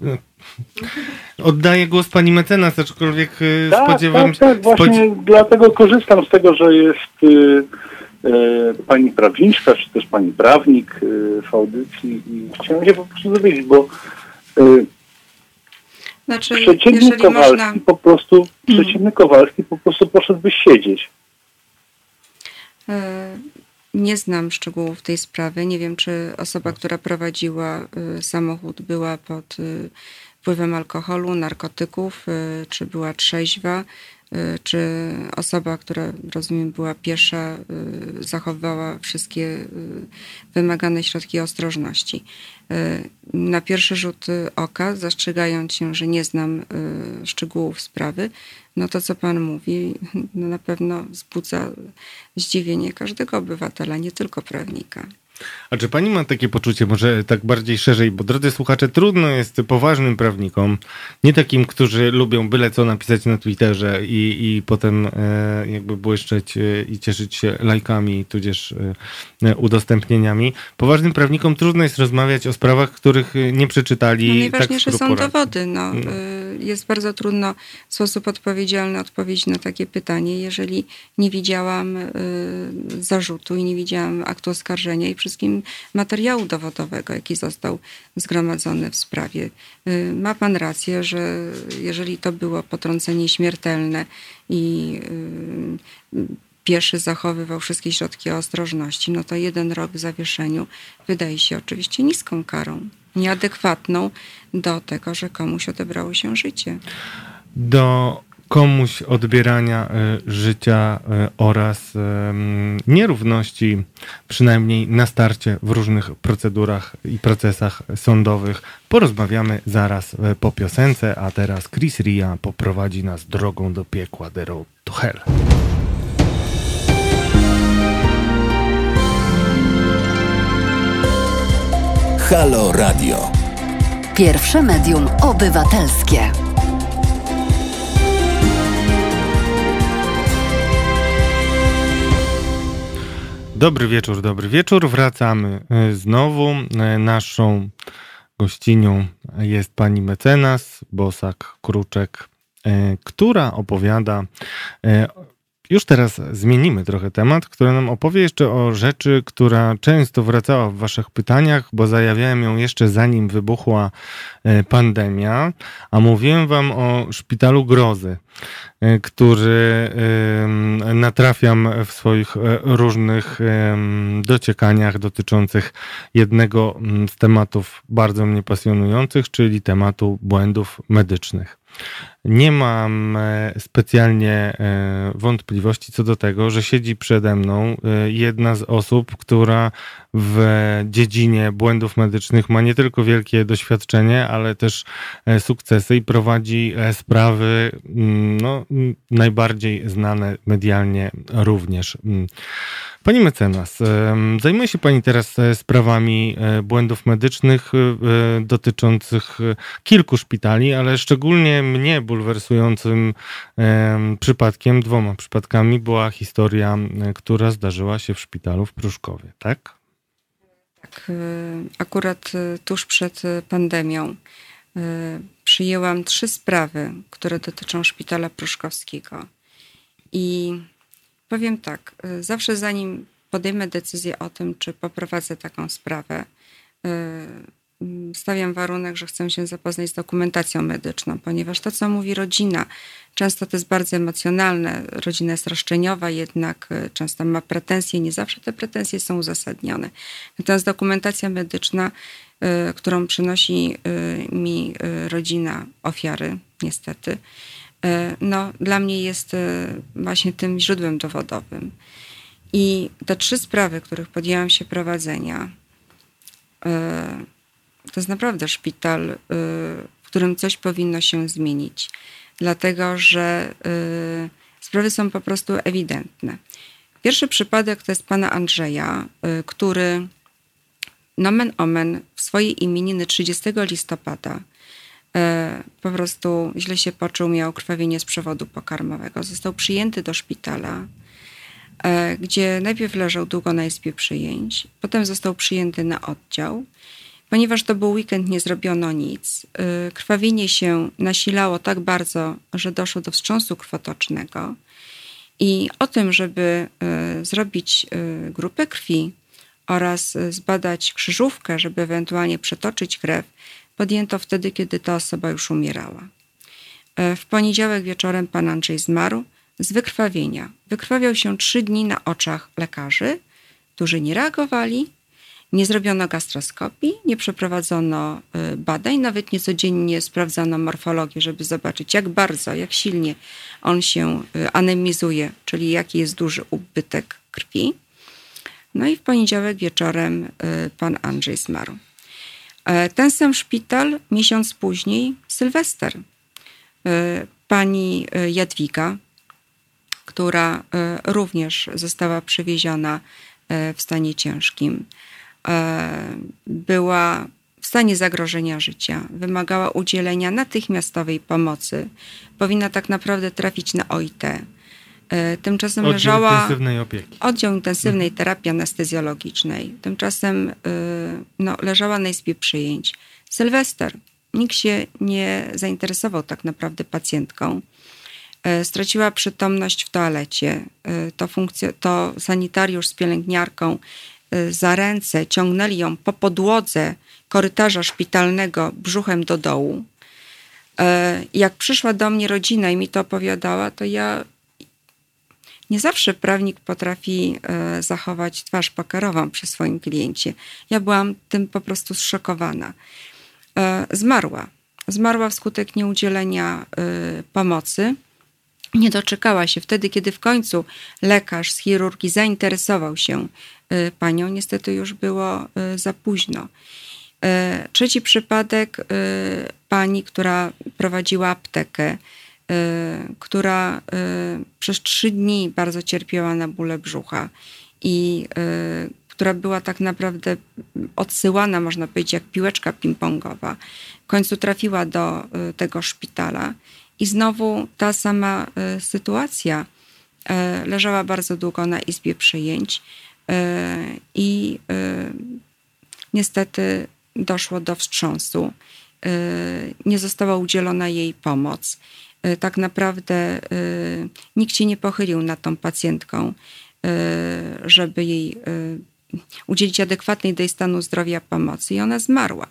Oddaję głos pani mecenas, aczkolwiek y, tak, spodziewam się... Tak, tak, właśnie dlatego korzystam z tego, że jest y, y, pani prawniczka, czy też pani prawnik y, w audycji i chciałem się po prostu dowiedzieć, bo y, znaczy, przeciwnik Kowalski można... po prostu, mhm. przeciwnik Kowalski po prostu poszedłby siedzieć. Nie znam szczegółów tej sprawy. Nie wiem, czy osoba, która prowadziła samochód, była pod wpływem alkoholu, narkotyków, y, czy była trzeźwa, y, czy osoba, która rozumiem była piesza, y, zachowała wszystkie wymagane środki ostrożności. Na pierwszy rzut oka, zastrzegając się, że nie znam szczegółów sprawy, no to co pan mówi, no na pewno wzbudza zdziwienie każdego obywatela, nie tylko prawnika. A czy pani ma takie poczucie, może tak bardziej szerzej, bo drodzy słuchacze, trudno jest poważnym prawnikom, nie takim, którzy lubią byle co napisać na Twitterze i, i potem e, jakby błyszczeć e, i cieszyć się lajkami, tudzież e, udostępnieniami. Poważnym prawnikom trudno jest rozmawiać o sprawach, których nie przeczytali. No najważniejsze tak są dowody. No. no. Jest bardzo trudno w sposób odpowiedzialny odpowiedzieć na takie pytanie, jeżeli nie widziałam zarzutu i nie widziałam aktu oskarżenia i wszystkim materiału dowodowego, jaki został zgromadzony w sprawie. Ma pan rację, że jeżeli to było potrącenie śmiertelne i pieszy zachowywał wszystkie środki ostrożności, no to jeden rok w zawieszeniu wydaje się oczywiście niską karą, nieadekwatną do tego, że komuś odebrało się życie. Do komuś odbierania y, życia y, oraz nierówności, przynajmniej na starcie w różnych procedurach i procesach sądowych, porozmawiamy zaraz y, po piosence, a teraz Chris Ria poprowadzi nas drogą do piekła, The Road to Hell. Halo Radio. Pierwsze medium obywatelskie. Dobry wieczór, dobry wieczór. Wracamy e, znowu. E, naszą gościnią jest pani mecenas Bosak Kruczek, e, która opowiada już teraz zmienimy trochę temat, który nam opowie jeszcze o rzeczy, która często wracała w Waszych pytaniach, bo zajawiałem ją jeszcze zanim wybuchła e, pandemia, a mówiłem Wam o szpitalu grozy, e, który natrafiam w swoich e, różnych dociekaniach dotyczących jednego z tematów bardzo mnie pasjonujących, czyli tematu błędów medycznych. Nie mam e, specjalnie e, wątpliwości co do tego, że siedzi przede mną e, jedna z osób, która w dziedzinie błędów medycznych ma nie tylko wielkie doświadczenie, ale też sukcesy i prowadzi sprawy mm, no, najbardziej znane medialnie również. Pani mecenas, zajmuje się Pani teraz e, sprawami e, błędów medycznych e, dotyczących kilku szpitali, ale szczególnie mnie bulwersującym przypadkiem, dwoma przypadkami była historia, która zdarzyła się w szpitalu w Pruszkowie, tak? Tak, akurat tuż przed pandemią przyjęłam trzy sprawy, które dotyczą szpitala pruszkowskiego. I Powiem tak, y, zawsze zanim podejmę decyzję o tym, czy poprowadzę taką sprawę, y, mm, stawiam warunek, że chcę się zapoznać z dokumentacją medyczną, ponieważ to, co mówi rodzina, często to jest bardzo emocjonalne. Rodzina jest roszczeniowa, jednak y, często ma pretensje, nie zawsze te pretensje są uzasadnione. Natomiast dokumentacja medyczna, którą przynosi mi rodzina ofiary, niestety, no, dla mnie jest e, właśnie tym źródłem dowodowym. I te trzy sprawy, których podjęłam się prowadzenia, e, to jest naprawdę szpital, w którym coś powinno się zmienić, dlatego że sprawy są po prostu ewidentne. Pierwszy przypadek to jest pana Andrzeja, który nomen omen w swojej imieniny 30 listopada E, po prostu źle się poczuł, miał krwawienie z przewodu pokarmowego. Został przyjęty do szpitala, e, gdzie najpierw leżał długo na izbie przyjęć, potem został przyjęty na oddział. Ponieważ to był weekend, nie zrobiono nic. E, krwawienie się nasilało tak bardzo, że doszło do wstrząsu krwotocznego. I o tym, żeby zrobić grupę krwi oraz zbadać krzyżówkę, żeby ewentualnie przetoczyć krew, podjęto wtedy, kiedy ta osoba już umierała. E, w poniedziałek wieczorem pan Andrzej zmarł z wykrwawienia. Wykrwawiał się trzy dni na oczach lekarzy, którzy nie reagowali, nie zrobiono gastroskopii, nie przeprowadzono e, badań, nawet nie codziennie sprawdzano morfologię, żeby zobaczyć, jak bardzo, jak silnie on się e, anemizuje, czyli jaki jest duży ubytek krwi. No i w poniedziałek wieczorem pan Andrzej zmarł. E, ten sam szpital miesiąc później, Sylwester. E, pani e, Jadwiga, która również została przewieziona w stanie ciężkim, była w stanie zagrożenia życia, wymagała udzielenia natychmiastowej pomocy, powinna tak naprawdę trafić na OIT. E, tymczasem oddział leżała. Intensywnej opieki. Oddział intensywnej mhm. terapii anestezjologicznej. Tymczasem e, no, leżała na izbie przyjęć. Sylwester. Nikt się nie zainteresował tak naprawdę pacjentką. E, straciła przytomność w toalecie. To, funkcja, to sanitariusz z pielęgniarką za ręce, ciągnęli ją po podłodze korytarza szpitalnego brzuchem do dołu. Jak przyszła do mnie rodzina i mi to opowiadała, to ja nie zawsze prawnik potrafi e, zachować twarz pokerową przy swoim kliencie. Ja byłam tym po prostu zszokowana. E, zmarła. Zmarła wskutek nieudzielenia e, pomocy. Nie doczekała się. Wtedy, kiedy w końcu lekarz z chirurgii zainteresował się panią, niestety już było za późno. Trzeci przypadek pani, która prowadziła aptekę która y, przez trzy dni bardzo cierpiała na bóle brzucha i y, która była tak naprawdę odsyłana, można powiedzieć, jak piłeczka ping-pongowa. W końcu trafiła do tego szpitala i znowu ta sama sytuacja. Leżała bardzo długo na izbie przyjęć i niestety doszło do wstrząsu. Nie została udzielona jej pomoc. Y, tak naprawdę y, nikt się nie pochylił nad tą pacjentką, y, żeby jej udzielić adekwatnej do jej stanu zdrowia pomocy i ona zmarła.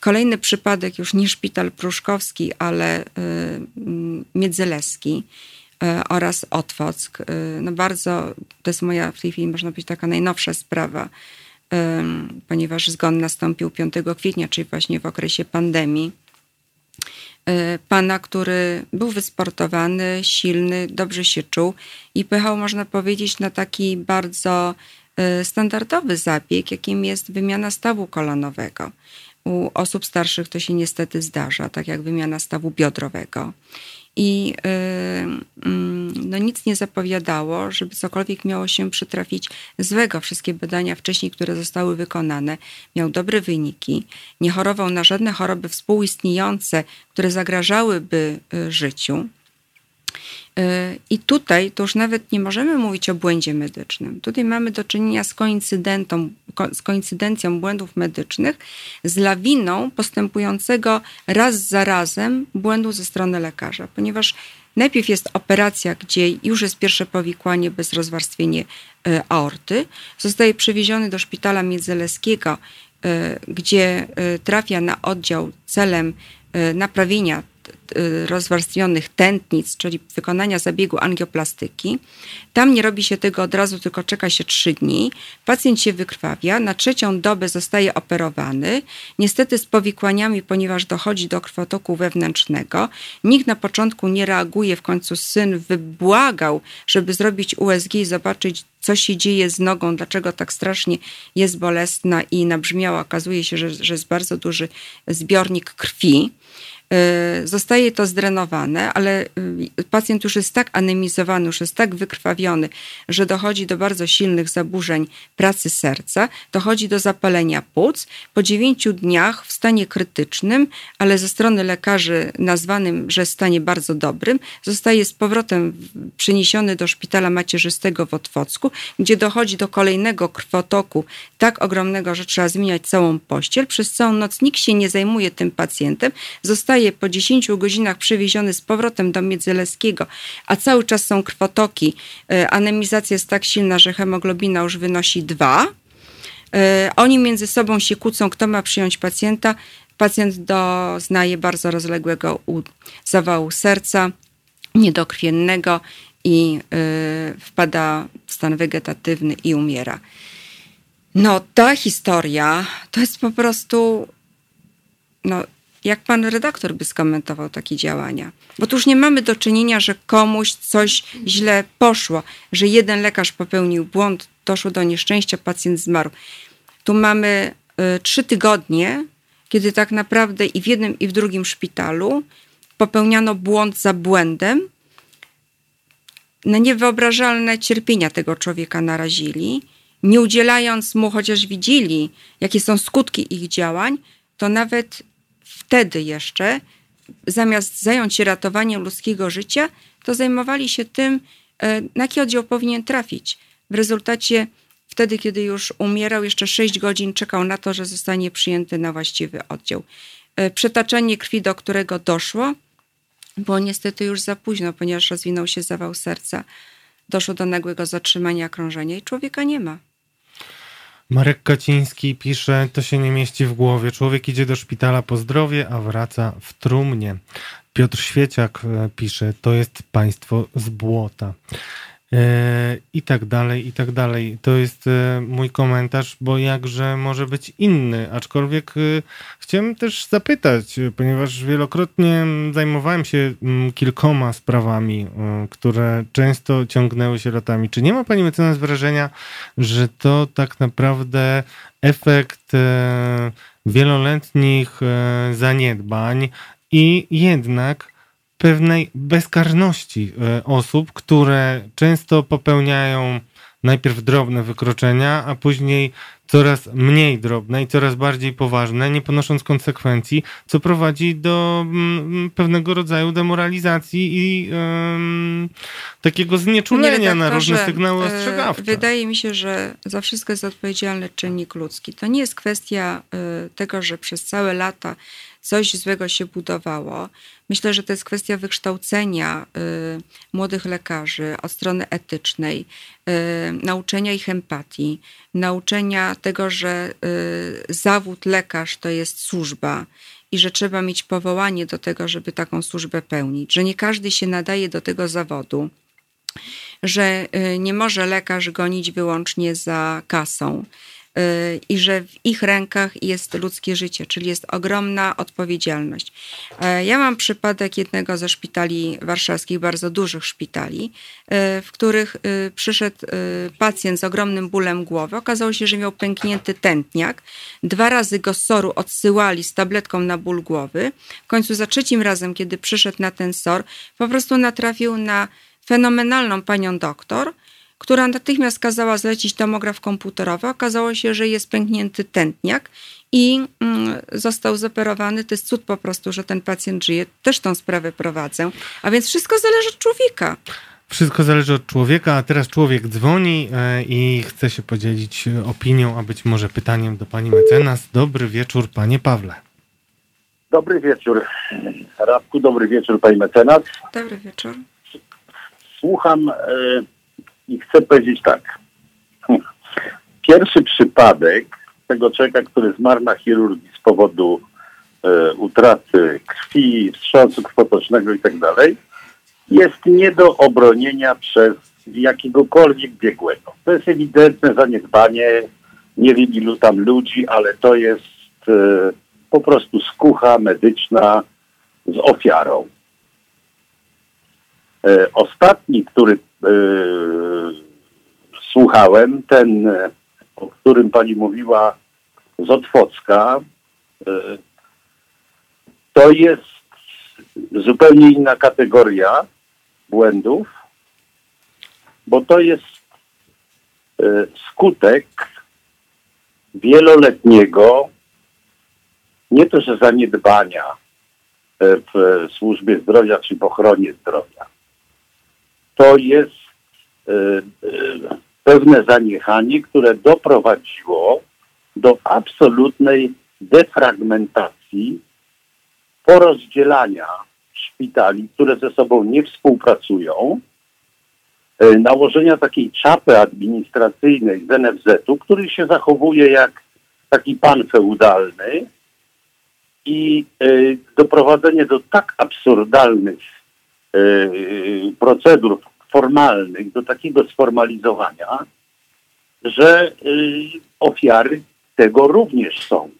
Kolejny przypadek, już nie szpital pruszkowski, ale Miedzeleski oraz Otwock. No bardzo, to jest moja w tej chwili, można powiedzieć, taka najnowsza sprawa, ponieważ zgon nastąpił 5 kwietnia, czyli właśnie w okresie pandemii pana, który był wysportowany, silny, dobrze się czuł i pojechał, można powiedzieć, na taki bardzo y, standardowy zabieg, jakim jest wymiana stawu kolanowego. U osób starszych to się niestety zdarza, tak jak wymiana stawu biodrowego i y, mm, no, nic nie zapowiadało, żeby cokolwiek miało się przytrafić złego. Wszystkie badania wcześniej, które zostały wykonane, miał dobre wyniki, nie chorował na żadne choroby współistniejące, które zagrażałyby y, życiu. Y, I tutaj to już nawet nie możemy mówić o błędzie medycznym. Tutaj mamy do czynienia z, koincydentą, z koincydencją błędów medycznych, z lawiną postępującego raz za razem błędu ze strony lekarza, ponieważ najpierw jest operacja, gdzie już jest pierwsze powikłanie bez rozwarstwienie y, aorty. Zostaje przewieziony do szpitala międzyleskiego, y, gdzie trafia na oddział celem naprawienia rozwarstwionych tętnic, czyli wykonania zabiegu angioplastyki. Tam nie robi się tego od razu, tylko czeka się trzy dni. Pacjent się wykrwawia, na trzecią dobę zostaje operowany. Niestety z powikłaniami, ponieważ dochodzi do krwotoku wewnętrznego. Nikt na początku nie reaguje, w końcu syn wybłagał, żeby zrobić USG i zobaczyć, co się dzieje z nogą, dlaczego tak strasznie jest bolesna i nabrzmiała. Okazuje się, że, że jest bardzo duży zbiornik krwi. Y, zostaje to zdrenowane, ale y, pacjent już jest tak anemizowany, już jest tak wykrwawiony, że dochodzi do bardzo silnych zaburzeń pracy serca, dochodzi do zapalenia płuc. Po dziewięciu dniach w stanie krytycznym, ale ze strony lekarzy nazwanym, że stanie bardzo dobrym, zostaje z powrotem przeniesiony do szpitala macierzystego w Otwocku, gdzie dochodzi do kolejnego krwotoku tak ogromnego, że trzeba zmieniać całą pościel. Przez całą noc nikt się nie zajmuje tym pacjentem. Zostaje zostaje po 10 godzinach przewieziony z powrotem do Miedzeleskiego, a cały czas są krwotoki, e, anemizacja jest tak silna, że hemoglobina już wynosi 2. E, oni między sobą się kłócą, kto ma przyjąć pacjenta. Pacjent doznaje bardzo rozległego zawału serca, niedokrwiennego i e, wpada w stan wegetatywny i umiera. No, ta historia to jest po prostu no, jak pan redaktor by skomentował takie działania? Bo tu już nie mamy do czynienia, że komuś coś źle poszło, że jeden lekarz popełnił błąd, doszło do nieszczęścia, pacjent zmarł. Tu mamy y, trzy tygodnie, kiedy tak naprawdę i w jednym, i w drugim szpitalu popełniano błąd za błędem. Na niewyobrażalne cierpienia tego człowieka narazili, nie udzielając mu, chociaż widzieli, jakie są skutki ich działań, to nawet wtedy jeszcze, zamiast zająć się ratowaniem ludzkiego życia, to zajmowali się tym, e, na jaki oddział powinien trafić. W rezultacie wtedy, kiedy już umierał, jeszcze 6 godzin czekał na to, że zostanie przyjęty na właściwy oddział. E, przetaczenie krwi, do którego doszło, było niestety już za późno, ponieważ rozwinął się zawał serca. Doszło do nagłego zatrzymania krążenia i człowieka nie ma. Marek Kaciński pisze, to się nie mieści w głowie. Człowiek idzie do szpitala po zdrowie, a wraca w trumnie. Piotr Świeciak e, pisze, to jest państwo z błota. E, I tak dalej, i tak dalej. To jest e, mój komentarz, bo jakże może być inny. Aczkolwiek chciałem też zapytać, ponieważ wielokrotnie zajmowałem się mm, kilkoma sprawami, które często ciągnęły się latami. Czy nie ma pani mecenas wrażenia, że to tak naprawdę efekt wieloletnich zaniedbań, i jednak pewnej bezkarności e, osób, które często popełniają najpierw drobne wykroczenia, a później coraz mniej drobne i coraz bardziej poważne, nie ponosząc konsekwencji, co prowadzi do mm, pewnego rodzaju demoralizacji i um, takiego znieczulenia na różne sygnały e, ostrzegawcze. Wydaje mi się, że za wszystko jest odpowiedzialny czynnik ludzki. To nie jest kwestia e, tego, że przez całe lata coś złego się budowało. Myślę, że to jest kwestia wykształcenia y, młodych lekarzy od strony etycznej, y, nauczenia ich empatii, nauczenia tego, że y, zawód lekarz to jest służba i że trzeba mieć powołanie do tego, żeby taką służbę pełnić, że nie każdy się nadaje do tego zawodu że nie może lekarz gonić wyłącznie za kasą, i że w ich rękach jest ludzkie życie, czyli jest ogromna odpowiedzialność. E, ja mam przypadek jednego ze szpitali warszawskich, bardzo dużych szpitali, y, w których y, przyszedł pacjent z ogromnym bólem głowy. Okazało się, że miał pęknięty tętniak. Dwa razy go z SOR-u odsyłali z tabletką na ból głowy. W końcu za trzecim razem, kiedy przyszedł na ten SOR, po prostu natrafił na fenomenalną panią doktor, która natychmiast kazała zlecić tomograf komputerowy. Okazało się, że jest pęknięty tętniak i mm, został zoperowany. To jest cud po prostu, że ten pacjent żyje. Też tą sprawę prowadzę. A więc wszystko zależy od człowieka. Wszystko zależy od człowieka, a teraz człowiek dzwoni e, i chce się podzielić opinią, a być może pytaniem do pani mecenas. Dobry wieczór, panie Pawle. Dobry wieczór, Radku, dobry wieczór, pani mecenas. Dobry wieczór. Słucham e, i chcę powiedzieć tak. Pierwszy przypadek tego człowieka, który zmarł na chirurgii z powodu e, utraty krwi, wstrząsu krwotocznego i tak jest nie do obronienia przez jakiegokolwiek biegłego. To jest ewidentne zaniedbanie, nie wiem ilu tam ludzi, ale to jest e, po prostu skucha medyczna z ofiarą. E, ostatni, który słuchałem, ten, o którym pani mówiła z Otwocka, yy, to jest zupełnie inna kategoria błędów, bo to jest skutek wieloletniego nie to, że zaniedbania w służbie zdrowia czy w ochronie zdrowia, to jest e, e, pewne zaniechanie, które doprowadziło do absolutnej defragmentacji, porozdzielania szpitali, które ze sobą nie współpracują, e, nałożenia takiej czapy administracyjnej z NFZ-u, który się zachowuje jak taki pan feudalny i doprowadzenie do tak absurdalnych Y, procedur formalnych do takiego sformalizowania, że y, ofiary tego również są.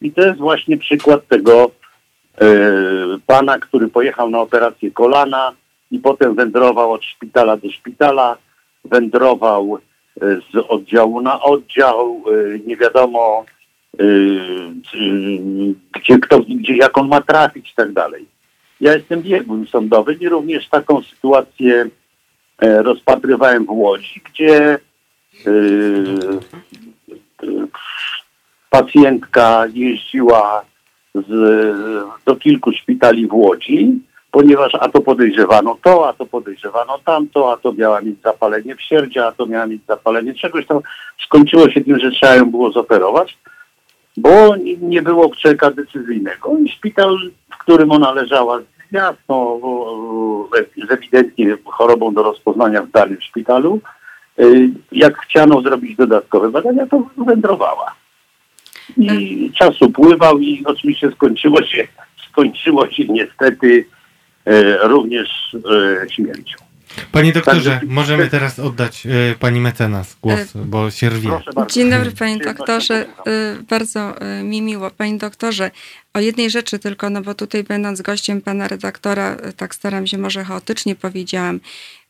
I to jest właśnie przykład tego y, pana, który pojechał na operację kolana i potem wędrował od szpitala do szpitala, wędrował z oddziału na oddział, nie wiadomo gdzie, kto, gdzie, jak on ma trafić i tak dalej. Ja jestem biegłym sądowym i również taką sytuację e, rozpatrywałem w Łodzi, gdzie e, pacjentka jeździła z, do kilku szpitali w Łodzi, ponieważ a to podejrzewano to, a to podejrzewano tamto, a to miała mieć zapalenie w sierdzie, a to miała mieć zapalenie czegoś tam. Skończyło się tym, że trzeba ją było zoperować, bo nie było czeka decyzyjnego i szpital, w którym ona leżała jasno, z ewidentnie chorobą do rozpoznania w danym szpitalu, jak chciano zrobić dodatkowe badania, to wędrowała. I czas upływał i oczywiście skończyło się, skończyło się niestety również śmiercią. Panie doktorze, tak, możemy teraz oddać y, pani mecenas głos, e, bo się rwie. Dzień dobry panie doktorze, y, bardzo y, mi miło. Panie doktorze, o jednej rzeczy tylko, no bo tutaj będąc gościem pana redaktora, tak staram się może chaotycznie powiedziałam.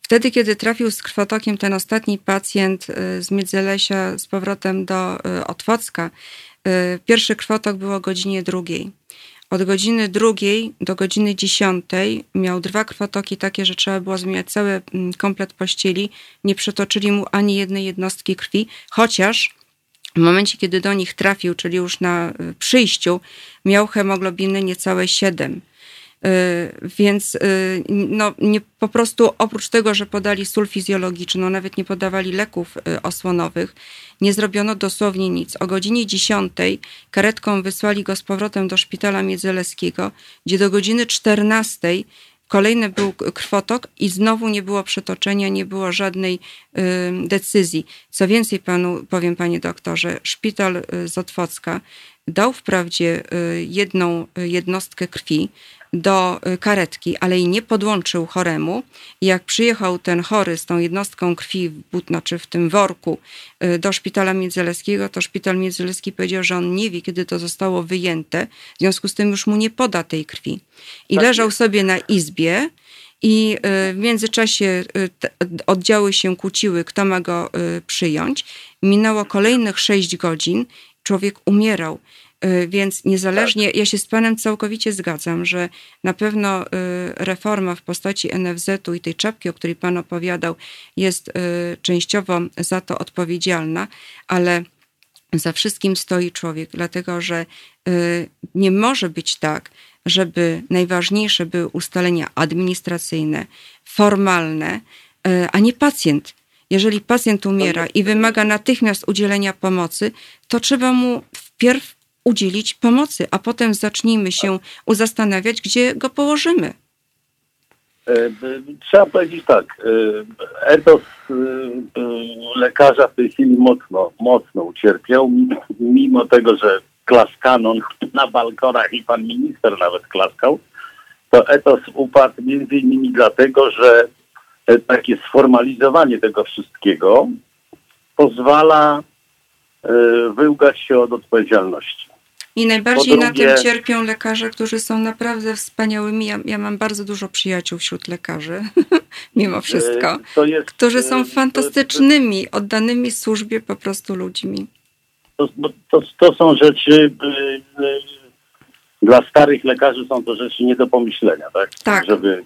Wtedy, kiedy trafił z krwotokiem ten ostatni pacjent z Miedzelesia z powrotem do Otwocka, pierwszy krwotok było o godzinie drugiej. Od godziny drugiej do godziny dziesiątej miał dwa krwotoki takie, że trzeba było zmieniać cały mm, komplet pościeli. Nie przetoczyli mu ani jednej jednostki krwi, chociaż w momencie, kiedy do nich trafił, czyli już na y, przyjściu, miał hemoglobiny niecałe 7. Y, więc y, no, nie, po prostu oprócz tego, że podali sól fizjologiczną, nawet nie podawali leków osłonowych, nie zrobiono dosłownie nic. O godzinie 10 karetką wysłali go z powrotem do szpitala Miedzelewskiego, gdzie do godziny 14 Kolejny był krwotok i znowu nie było przetoczenia, nie było żadnej y, decyzji. Co więcej panu powiem, panie doktorze, szpital y, z Otwocka dał wprawdzie y, jedną jednostkę krwi, do y, karetki, ale jej nie podłączył choremu. I jak przyjechał ten chory z tą jednostką krwi, w, znaczy w tym worku, y, do szpitala międzyleskiego, to szpital międzyleski powiedział, że on nie wie, kiedy to zostało wyjęte, w związku z tym już mu nie poda tej krwi. I tak leżał jest. sobie na izbie. I y, w międzyczasie oddziały się kłóciły, kto ma go przyjąć. Minęło kolejnych sześć godzin, człowiek umierał. Y, więc niezależnie, ja się z Panem całkowicie zgadzam, że na pewno y, reforma w postaci NFZ-u i tej czapki, o której Pan opowiadał, jest y, częściowo za to odpowiedzialna, ale za wszystkim stoi człowiek, dlatego że nie może być tak, żeby najważniejsze były ustalenia administracyjne, formalne, a nie pacjent. Jeżeli pacjent umiera i wymaga natychmiast udzielenia pomocy, to trzeba mu wpierw udzielić pomocy, a potem zacznijmy się zastanawiać, gdzie go położymy. E, trzeba powiedzieć tak, e, etos e, lekarza w tej chwili mocno, mocno ucierpiał, mimo tego, że klaskano na balkonach i pan minister nawet klaskał, to etos upadł między innymi dlatego, że takie sformalizowanie tego wszystkiego pozwala wyłgać się od odpowiedzialności. I najbardziej drugie, na tym cierpią lekarze, którzy są naprawdę wspaniałymi. Ja, ja mam bardzo dużo przyjaciół wśród lekarzy, mimo e, wszystko, jest, którzy są e, fantastycznymi, oddanymi służbie po prostu ludźmi. To, to, to są rzeczy, e, dla starych lekarzy są to rzeczy nie do pomyślenia, tak? Tak, Żeby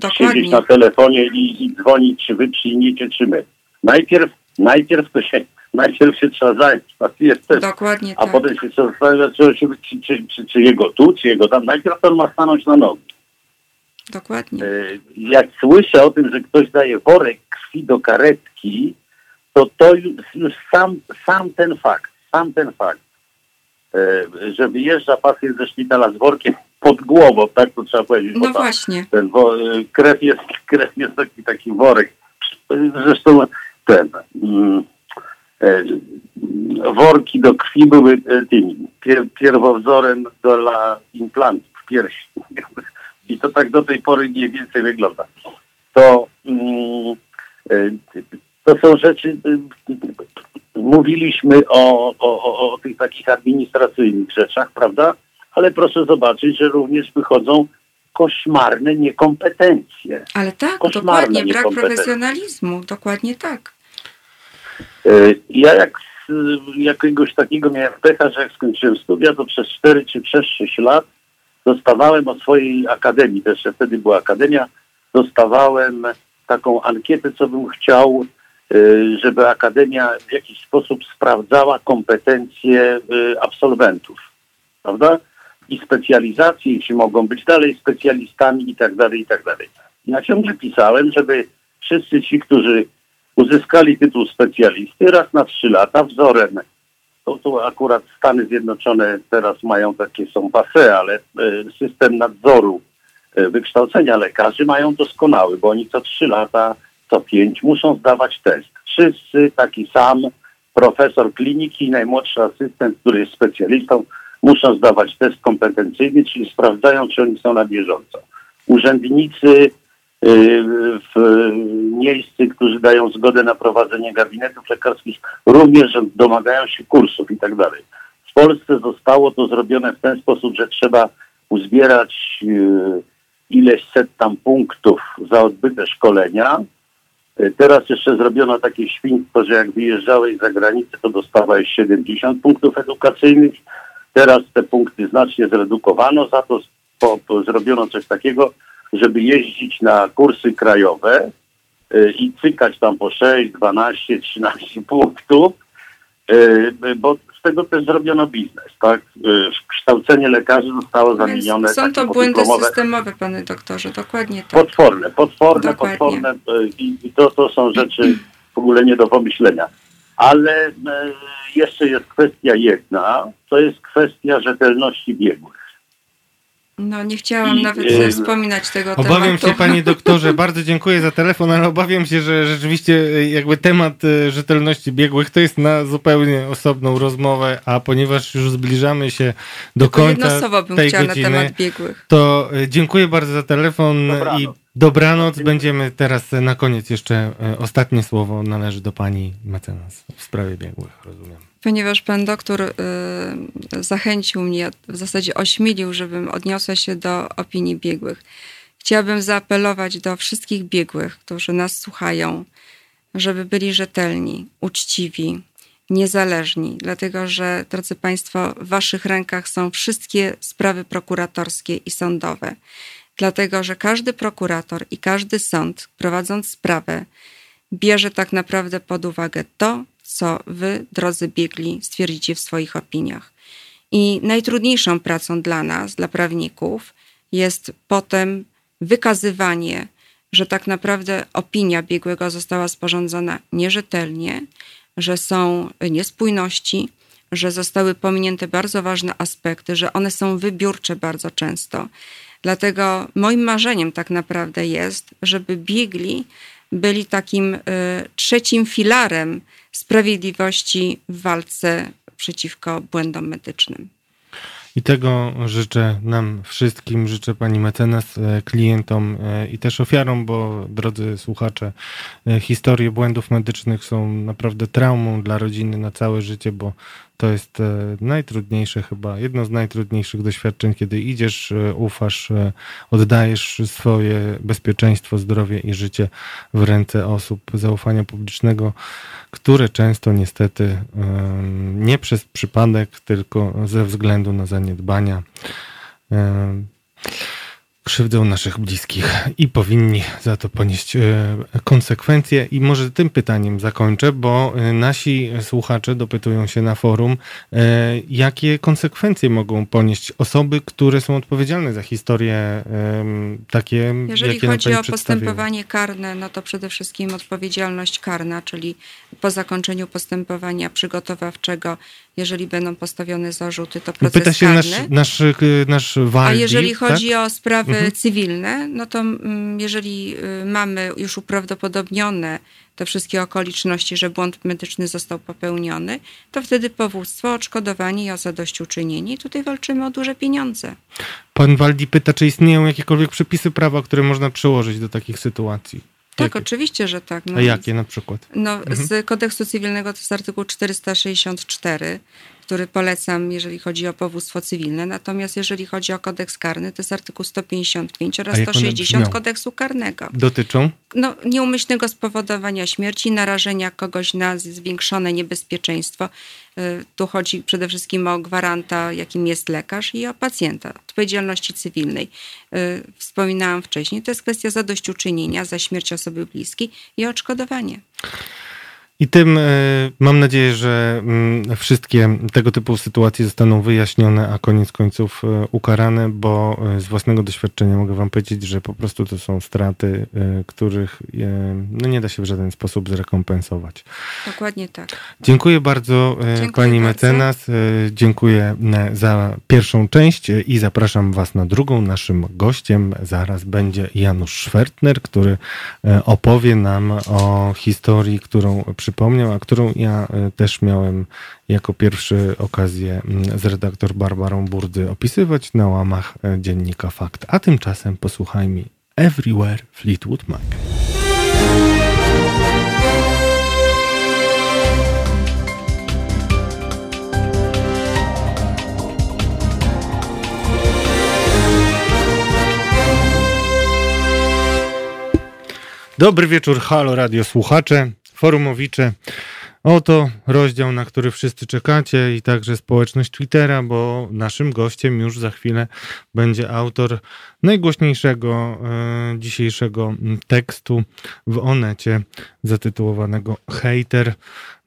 tak, siedzieć na telefonie i, i dzwonić, czy wy przyjmiecie, czy my. Najpierw, najpierw to się najpierw się trzeba zająć pacjentem, Dokładnie a tak. potem się trzeba zastanawiać, czy, czy, czy, czy, czy jego tu, czy jego tam. Najpierw on ma stanąć na nogi. Dokładnie. E, jak słyszę o tym, że ktoś daje worek krwi do karetki, to to już, już sam, sam ten fakt, sam ten fakt, e, że wyjeżdża pacjent ze szpitala z workiem pod głową, tak to trzeba powiedzieć. No właśnie. Ten wo, krew, jest, krew jest taki, taki worek. Zresztą ten... Mm, E, worki do krwi były e, tymi pierwowzorem dla implantów piersi. I to tak do tej pory mniej więcej wygląda. To, mm, e, to są rzeczy, mówiliśmy o, o, o tych takich administracyjnych rzeczach, prawda? Ale proszę zobaczyć, że również wychodzą koszmarne niekompetencje. Ale tak, koszmarne dokładnie, brak profesjonalizmu, dokładnie tak. E, ja jak jakiegoś takiego miałem pecha, że jak skończyłem studia, to przez 4 czy przez 6 lat dostawałem od swojej akademii, też wtedy była akademia, dostawałem taką ankietę, co bym chciał, e, żeby akademia w jakiś sposób sprawdzała kompetencje e, absolwentów, prawda? I specjalizacje, jeśli mogą być dalej specjalistami i tak dalej, i tak dalej. Ja ciągle pisałem, żeby wszyscy ci, którzy Uzyskali tytuł specjalisty raz na trzy lata wzorem. To, to akurat Stany Zjednoczone teraz mają takie, są pase, ale e, system nadzoru e, wykształcenia lekarzy mają doskonały, bo oni co trzy lata, co pięć muszą zdawać test. wszyscy taki sam profesor kliniki i najmłodszy asystent, który jest specjalistą, muszą zdawać test kompetencyjny, czyli sprawdzają, czy oni są na bieżąco. Urzędnicy w miejscu, którzy dają zgodę na prowadzenie gabinetów lekarskich, również domagają się kursów i tak dalej. W Polsce zostało to zrobione w ten sposób, że trzeba uzbierać y, ileś set tam punktów za odbyte szkolenia. Y, teraz jeszcze zrobiono takie świństwo, że jak wyjeżdżałeś za granicę, to dostawałeś 70 punktów edukacyjnych. Teraz te punkty znacznie zredukowano, za to po, po zrobiono coś takiego, żeby jeździć na kursy krajowe y, i cykać tam po 6, 12, 13 punktów, y, bo z tego też zrobiono biznes, tak? Y, kształcenie lekarzy zostało zamienione. Są to błędy systemowe, panie doktorze, dokładnie tak. Potworne, potworne, dokładnie. potworne i, i to, to są rzeczy w ogóle nie do pomyślenia. Ale jeszcze jest kwestia jedna, to jest kwestia rzetelności biegłych. No, nie chciałam I, nawet e, wspominać tego obawiam tematu. Obawiam się, panie doktorze, bardzo dziękuję za telefon, ale obawiam się, że rzeczywiście e, jakby temat e, rzetelności biegłych to jest na zupełnie osobną rozmowę, a ponieważ już zbliżamy się do Tylko końca jedno słowo bym tej chciała godziny, na temat biegłych. to e, dziękuję bardzo za telefon dobranoc. i dobranoc. Będziemy teraz na koniec jeszcze ostatnie słowo należy do pani mecenas w sprawie biegłych, rozumiem ponieważ pan doktor y, zachęcił mnie, w zasadzie ośmielił, żebym odniosła się do opinii biegłych. Chciałabym zaapelować do wszystkich biegłych, którzy nas słuchają, żeby byli rzetelni, uczciwi, niezależni, dlatego że, drodzy Państwo, w Waszych rękach są wszystkie sprawy prokuratorskie i sądowe. Dlatego, że każdy prokurator i każdy sąd, prowadząc sprawę, bierze tak naprawdę pod uwagę to, co wy, drodzy biegli, stwierdzicie w swoich opiniach. I najtrudniejszą pracą dla nas, dla prawników, jest potem wykazywanie, że tak naprawdę opinia biegłego została sporządzona nierzetelnie, że są niespójności, że zostały pominięte bardzo ważne aspekty, że one są wybiórcze bardzo często. Dlatego moim marzeniem tak naprawdę jest, żeby biegli byli takim y, trzecim filarem sprawiedliwości w walce przeciwko błędom medycznym. I tego życzę nam wszystkim, życzę pani mecenas, e, klientom e, i też ofiarom, bo drodzy słuchacze, e, historie błędów medycznych są naprawdę traumą dla rodziny na całe życie, bo to jest e, najtrudniejsze chyba, jedno z najtrudniejszych doświadczeń, kiedy idziesz, e, ufasz, e, oddajesz swoje bezpieczeństwo, zdrowie i życie w ręce osób zaufania publicznego, które często niestety nie przez przypadek, tylko ze względu na zaniedbania krzywdę naszych bliskich i powinni za to ponieść e, konsekwencje. I może tym pytaniem zakończę, bo e, nasi słuchacze dopytują się na forum, e, jakie konsekwencje mogą ponieść osoby, które są odpowiedzialne za historie takie, Jeżeli jakie chodzi o postępowanie karne, no to przede wszystkim odpowiedzialność karna, czyli po zakończeniu postępowania przygotowawczego jeżeli będą postawione zarzuty, to proces Pyta się nasz, nasz, nasz Waldi, A jeżeli chodzi tak? o sprawy mhm. cywilne, no to mm, jeżeli y, mamy już uprawdopodobnione te wszystkie okoliczności, że błąd medyczny został popełniony, to wtedy powództwo, odszkodowanie i o zadośćuczynienie. I tutaj walczymy o duże pieniądze. Pan Waldi pyta, czy istnieją jakiekolwiek przepisy prawa, które można przyłożyć do takich sytuacji? Tak, jakie? oczywiście, że tak. No, A jakie na przykład? No, mhm. Z kodeksu cywilnego to jest artykuł 464, który polecam, jeżeli chodzi o powództwo cywilne. Natomiast jeżeli chodzi o kodeks karny, to jest artykuł 155 oraz 160 kodeksu karnego. Dotyczą? No, nieumyślnego spowodowania śmierci, narażenia kogoś na zwiększone niebezpieczeństwo. Y, tu chodzi przede wszystkim o gwaranta, jakim jest lekarz i o pacjenta, odpowiedzialności cywilnej. Y, wspominałam wcześniej, to jest kwestia zadośćuczynienia za śmierć osoby bliskiej i odszkodowanie. I tym e, mam nadzieję, że mm, wszystkie tego typu sytuacje zostaną wyjaśnione, a koniec końców e, ukarane, bo e, z własnego doświadczenia mogę wam powiedzieć, że po prostu to są straty, których no nie da się w żaden sposób zrekompensować. Dokładnie tak. Dziękuję bardzo Dziękuję pani bardzo. mecenas. Dziękuję za pierwszą część i zapraszam was na drugą. Naszym gościem zaraz będzie Janusz Schwertner, który opowie nam o historii, którą przypomniał, a którą ja też miałem jako pierwszy okazję mm, z redaktor Barbarą Burdy opisywać na łamach dziennika Fakt. A tymczasem posłuchajmy Everywhere Fleetwood Mac. Dobry wieczór, halo radio słuchacze, forumowicze. Oto rozdział, na który wszyscy czekacie i także społeczność Twittera, bo naszym gościem już za chwilę będzie autor najgłośniejszego e, dzisiejszego tekstu w Onecie zatytułowanego Hater.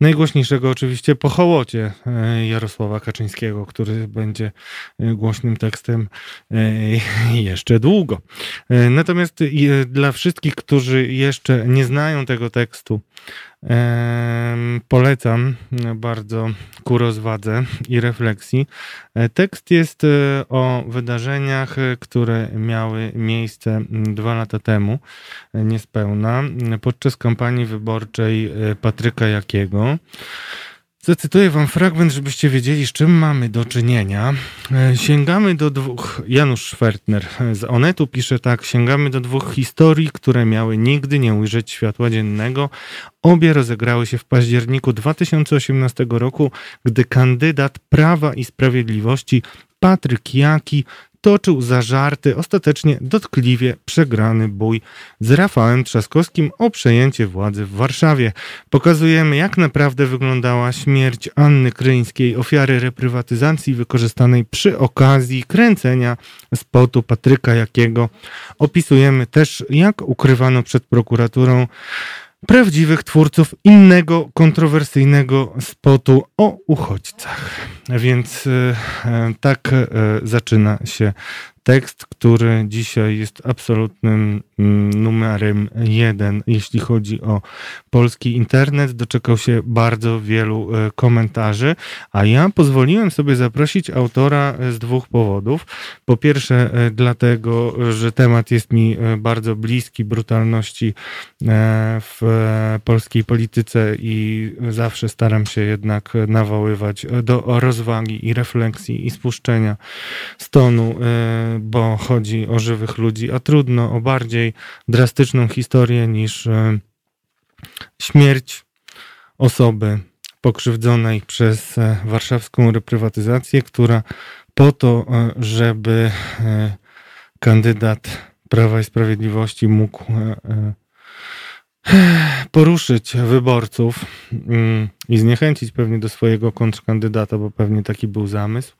Najgłośniejszego oczywiście po hołocie e, Jarosława Kaczyńskiego, który będzie e, głośnym tekstem jeszcze długo. Natomiast dla wszystkich, którzy jeszcze nie znają tego tekstu, Polecam bardzo ku rozwadze i refleksji. E, tekst jest e, o wydarzeniach, które miały miejsce dwa lata temu, e, niespełna, podczas kampanii wyborczej Patryka Jakiego. Zacytuję wam fragment, żebyście wiedzieli, z czym mamy do czynienia. E, sięgamy do dwóch. Janusz Schwertner z Onetu pisze tak: Sięgamy do dwóch historii, które miały nigdy nie ujrzeć światła dziennego. Obie rozegrały się w październiku 2018 roku, gdy kandydat Prawa i Sprawiedliwości Patryk Jaki toczył za żarty ostatecznie dotkliwie przegrany bój z Rafałem Trzaskowskim o przejęcie władzy w Warszawie. Pokazujemy, jak naprawdę wyglądała śmierć Anny Kryńskiej, ofiary reprywatyzacji wykorzystanej przy okazji kręcenia spotu Patryka Jakiego. Opisujemy też, jak ukrywano przed prokuraturą prawdziwych twórców innego kontrowersyjnego spotu o uchodźcach. Więc e, tak e, zaczyna się tekst, który dzisiaj jest absolutnym mm, numerem jeden, jeśli chodzi o polski internet. Doczekał się bardzo wielu e, komentarzy, a ja pozwoliłem sobie zaprosić autora z dwóch powodów. Po pierwsze, e, dlatego, że temat jest mi e, bardzo bliski brutalności w polskiej polityce i zawsze staram się jednak nawoływać do rozwagi i refleksji i spuszczenia stonu bo chodzi o żywych ludzi, a trudno o bardziej drastyczną historię niż e, śmierć osoby pokrzywdzonej przez e, warszawską reprywatyzację, która po to, e, żeby kandydat Prawa i Sprawiedliwości mógł poruszyć wyborców mm, i zniechęcić pewnie do swojego kontrkandydata, bo pewnie taki był zamysł,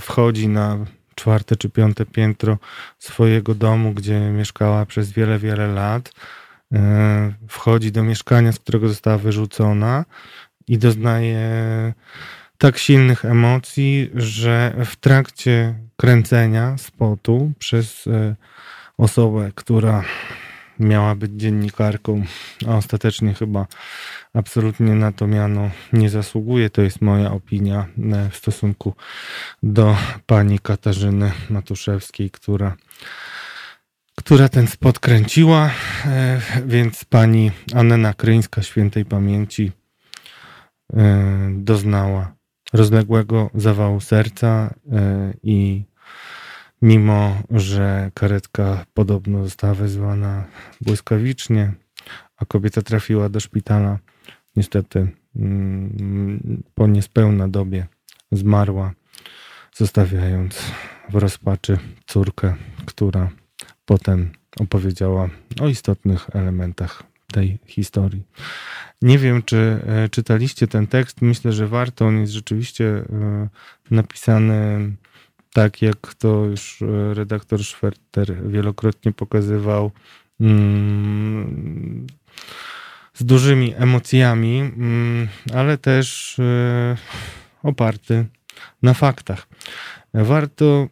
wchodzi na czwarte czy piąte piętro swojego domu, gdzie mieszkała przez wiele, wiele lat. E, wchodzi do mieszkania, z którego została wyrzucona i doznaje tak silnych emocji, że w trakcie kręcenia spotu przez e, osobę, która miała być dziennikarką, a ostatecznie chyba absolutnie na to miano nie zasługuje. To jest moja opinia e, w stosunku do pani Katarzyny Matuszewskiej, która która ten spot kręciła, e, więc pani Anna Kryńska świętej pamięci e, doznała rozległego zawału serca i mimo że karetka podobno została wezwana błyskawicznie, a kobieta trafiła do szpitala, niestety mm, po niespełna dobie zmarła, zostawiając w rozpaczy córkę, która potem opowiedziała o istotnych elementach tej historii. Nie wiem, czy e, czytaliście ten tekst. Myślę, że warto. On jest rzeczywiście e, napisany tak jak to już e, redaktor Schwerter wielokrotnie pokazywał, mm, z dużymi emocjami, mm, ale też e, oparty na faktach. Warto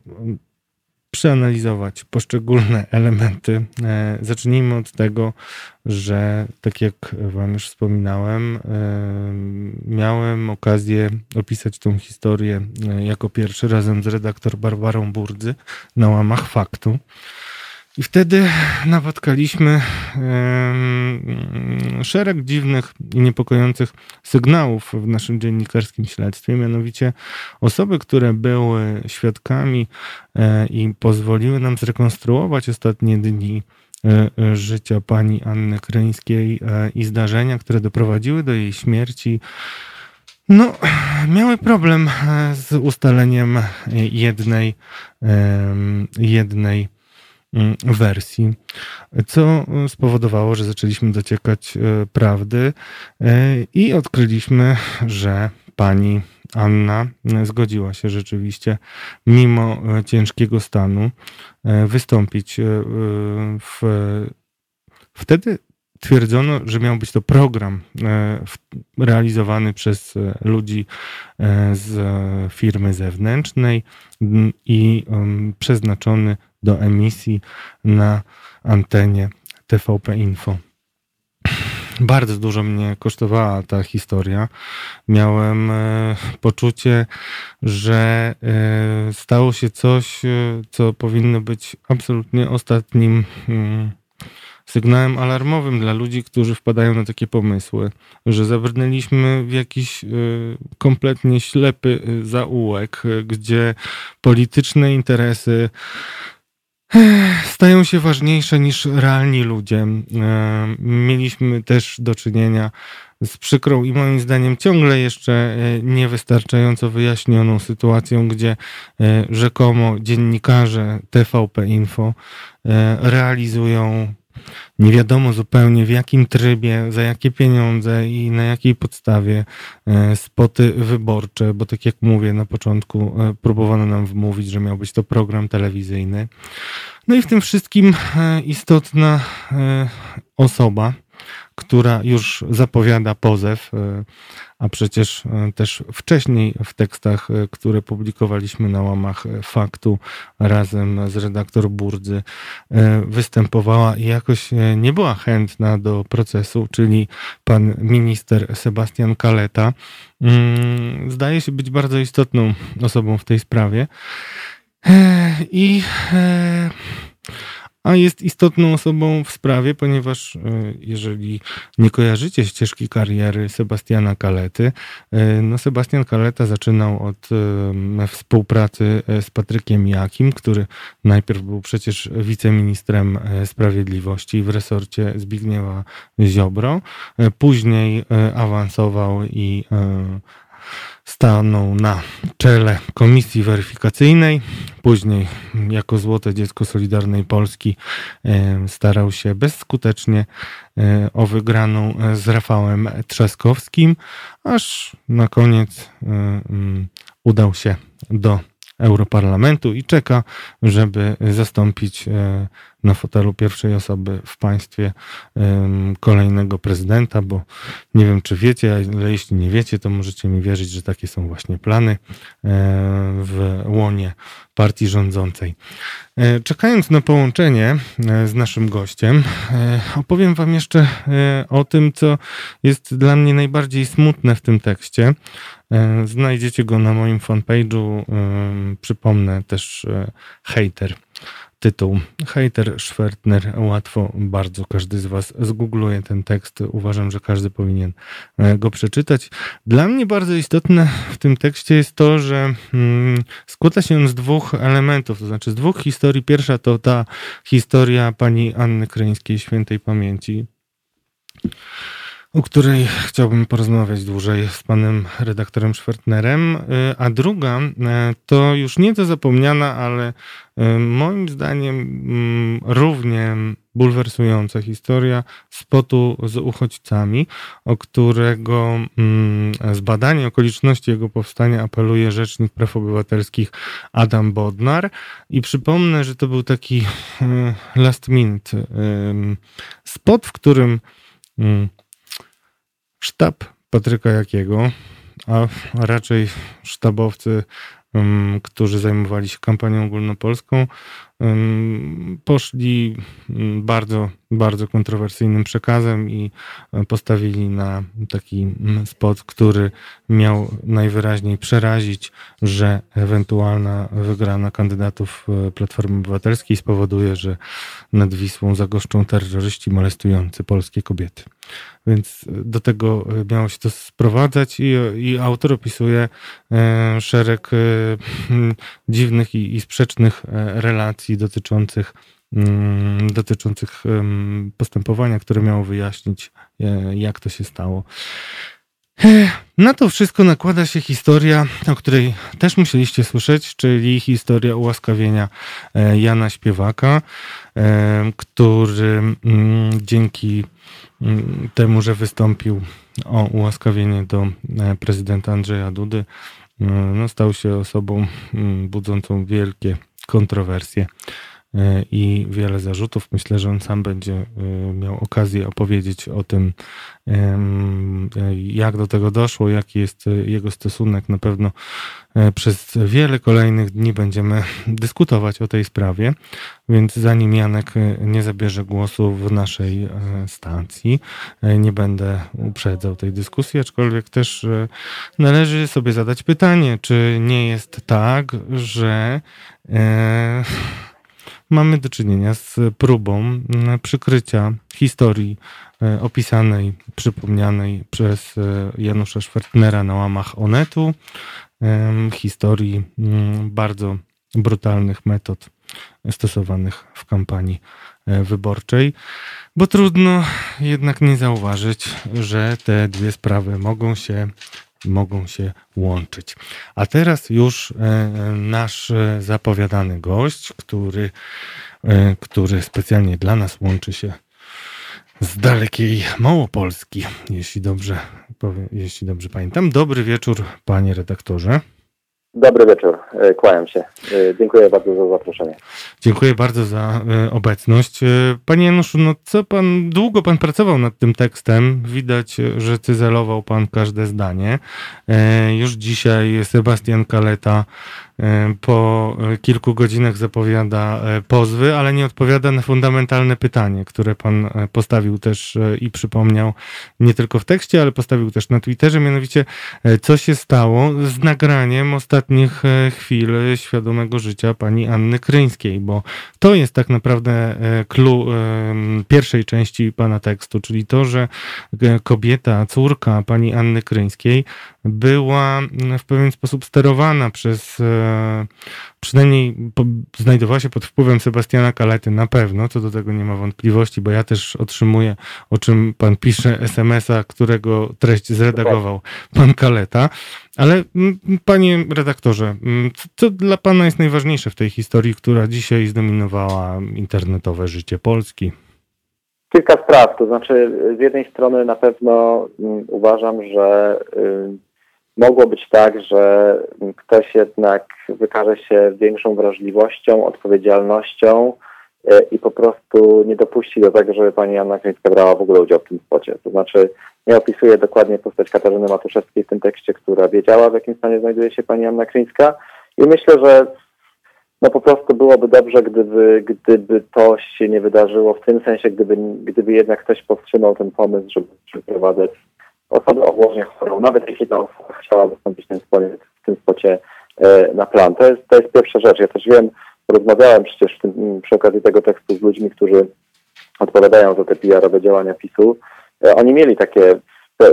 przeanalizować poszczególne elementy. E, zacznijmy od tego, że tak jak Wam już wspominałem, e, miałem okazję opisać tą historię jako pierwszy razem z redaktor Barbarą Burdzy na łamach faktu. I wtedy napotkaliśmy szereg dziwnych i niepokojących sygnałów w naszym dziennikarskim śledztwie, mianowicie osoby, które były świadkami e, i pozwoliły nam zrekonstruować ostatnie dni e, e, życia pani Anny Kryńskiej i zdarzenia, które doprowadziły do jej śmierci. No, miały problem z ustaleniem jednej, jednej wersji, co spowodowało, że zaczęliśmy dociekać e, prawdy e, i odkryliśmy, że pani Anna zgodziła się rzeczywiście, mimo e, ciężkiego stanu, wystąpić w. Wtedy twierdzono, że miał być to program realizowany przez ludzi z firmy zewnętrznej i przeznaczony do emisji na antenie TVP Info. Bardzo dużo mnie kosztowała ta historia. Miałem e, poczucie, że e, stało się coś, e, co powinno być absolutnie ostatnim mm, sygnałem alarmowym dla ludzi, którzy wpadają na takie pomysły, że zabrnęliśmy w jakiś kompletnie ślepy zaułek, gdzie polityczne interesy stają się ważniejsze niż realni ludzie. Mieliśmy też do czynienia z przykrą i moim zdaniem ciągle jeszcze e, niewystarczająco wyjaśnioną sytuacją, gdzie e, rzekomo dziennikarze TVP Info e, realizują nie wiadomo zupełnie w jakim trybie, za jakie pieniądze i na jakiej podstawie e, spoty wyborcze, bo tak jak mówię na początku, e, próbowano nam wmówić, że miał być to program telewizyjny. No i w tym wszystkim e, istotna osoba, która już zapowiada pozew, e, a przecież e, też wcześniej w tekstach, e, które publikowaliśmy na łamach faktu razem z redaktor Burdzy, występowała i jakoś nie była chętna do procesu, czyli pan minister Sebastian Kaleta. Mm, zdaje się być bardzo istotną osobą w tej sprawie. I a jest istotną osobą w sprawie, ponieważ e, jeżeli nie kojarzycie ścieżki kariery Sebastiana Kalety, e, no Sebastian Kaleta zaczynał od e, współpracy z Patrykiem Jakim, który najpierw był przecież wiceministrem sprawiedliwości w resorcie Zbigniewa Ziobro, później awansował i stanął na czele komisji weryfikacyjnej. Później, jako złote dziecko Solidarnej Polski, starał się bezskutecznie e, o wygraną z Rafałem Trzaskowskim, aż na koniec e, mm, udał się do Europarlamentu i czeka, żeby zastąpić e, na fotelu pierwszej osoby w państwie kolejnego prezydenta, bo nie wiem, czy wiecie, ale jeśli nie wiecie, to możecie mi wierzyć, że takie są właśnie plany e, w łonie partii rządzącej. E, czekając na połączenie z naszym gościem, opowiem Wam jeszcze o tym, co jest dla mnie najbardziej smutne w tym tekście. Znajdziecie go na moim fanpage'u. Przypomnę też hater tytuł. Hater Schwertner, łatwo bardzo każdy z Was zgoogluje ten tekst. Uważam, że każdy powinien e, go przeczytać. Dla mnie bardzo istotne w tym tekście jest to, że mm, składa się on z dwóch elementów, to znaczy z dwóch historii. Pierwsza to ta historia pani Anny Kryńskiej, świętej pamięci o której chciałbym porozmawiać dłużej z panem redaktorem Schwertnerem. Y, a druga y, to już nieco zapomniana, ale y, moim zdaniem mm, równie bulwersująca historia spotu z uchodźcami, o którego mm, zbadanie okoliczności jego powstania apeluje Rzecznik Praw Obywatelskich Adam Bodnar. I przypomnę, że to był taki last minute spot, w którym mm, sztab Patryka Jakiego, a raczej sztabowcy, którzy zajmowali się kampanią ogólnopolską, poszli bardzo bardzo kontrowersyjnym przekazem i postawili na taki mm, spot, który miał najwyraźniej przerazić, że ewentualna wygrana kandydatów Platformy Obywatelskiej spowoduje, że nad Wisłą zagoszczą terroryści molestujący polskie kobiety. Więc do tego miało się to sprowadzać i, i autor opisuje e, szereg e, dziwnych i, i sprzecznych e, relacji dotyczących dotyczących postępowania, które miało wyjaśnić, jak to się stało. Na to wszystko nakłada się historia, o której też musieliście słyszeć, czyli historia ułaskawienia Jana Śpiewaka, który mm, dzięki Mm, temu, że wystąpił o ułaskawienie do e, prezydenta Andrzeja Dudy, mm, no, stał się osobą mm, budzącą wielkie kontrowersje e, i wiele zarzutów. Myślę, że on sam będzie e, miał okazję opowiedzieć o tym, jak do tego doszło, jaki jest jego stosunek. Na pewno E, przez wiele kolejnych dni będziemy dyskutować o tej sprawie, więc zanim Janek e, nie zabierze głosu w naszej e, stacji, nie będę uprzedzał tej dyskusji, aczkolwiek też należy sobie zadać pytanie, czy nie jest tak, że mamy do czynienia z próbą przykrycia historii opisanej, przypomnianej przez Janusza Schwertnera na łamach Onetu, historii mm, bardzo brutalnych metod stosowanych w kampanii e, wyborczej, bo trudno jednak nie zauważyć, że te dwie sprawy mogą się mogą się łączyć. A teraz już e, nasz zapowiadany gość, który, e, który specjalnie dla nas łączy się z dalekiej Małopolski, jeśli dobrze, jeśli dobrze pamiętam. Dobry wieczór, panie redaktorze. Dobry wieczór, e, kłaniam się. E, dziękuję bardzo za zaproszenie. Dziękuję bardzo za e, obecność. Panie Januszu, no co pan, długo pan pracował nad tym tekstem. Widać, że cyzelował pan każde zdanie. Już dzisiaj Sebastian Kaleta po kilku godzinach zapowiada e, pozwy, ale nie odpowiada na fundamentalne pytanie, które pan e, postawił też i przypomniał nie tylko w tekście, ale postawił też na Twitterze, mianowicie co się stało z nagraniem ostatnich chwil świadomego życia pani Anny Kryńskiej, bo to jest tak naprawdę clue pierwszej części pana tekstu, czyli to, że kobieta, córka pani Anny Kryńskiej była w pewien sposób sterowana przez przynajmniej znajdowała się pod wpływem Sebastiana Kalety na pewno, co do tego nie ma wątpliwości, bo ja też otrzymuję, o czym pan pisze, SMS-a, którego treść zredagował pan Kaleta. Ale panie redaktorze, co dla pana jest najważniejsze w tej historii, która dzisiaj zdominowała internetowe życie Polski? Kilka spraw, to znaczy z jednej strony na pewno uważam, że mogło być tak, że ktoś jednak wykaże się większą wrażliwością, odpowiedzialnością e, i po prostu nie dopuści do tego, żeby pani Anna Kryńska brała w ogóle udział w tym spocie. To znaczy nie opisuje dokładnie postać Katarzyny Matuszewskiej w tym tekście, która wiedziała, w jakim stanie znajduje się pani Anna Kryńska i myślę, że no po prostu byłoby dobrze, gdyby, gdyby to się nie wydarzyło, w tym sensie, gdyby, gdyby jednak ktoś powstrzymał ten pomysł, żeby przeprowadzać osobę obłożnie chorą, nawet jeśli ta osoba chciała wystąpić w tym, spocie, w tym spocie e, na plan. To jest, to jest pierwsza rzecz. Ja też wiem, rozmawiałem przecież tym, przy okazji tego tekstu z ludźmi, którzy odpowiadają za te PR-owe działania PiSu. E, oni mieli takie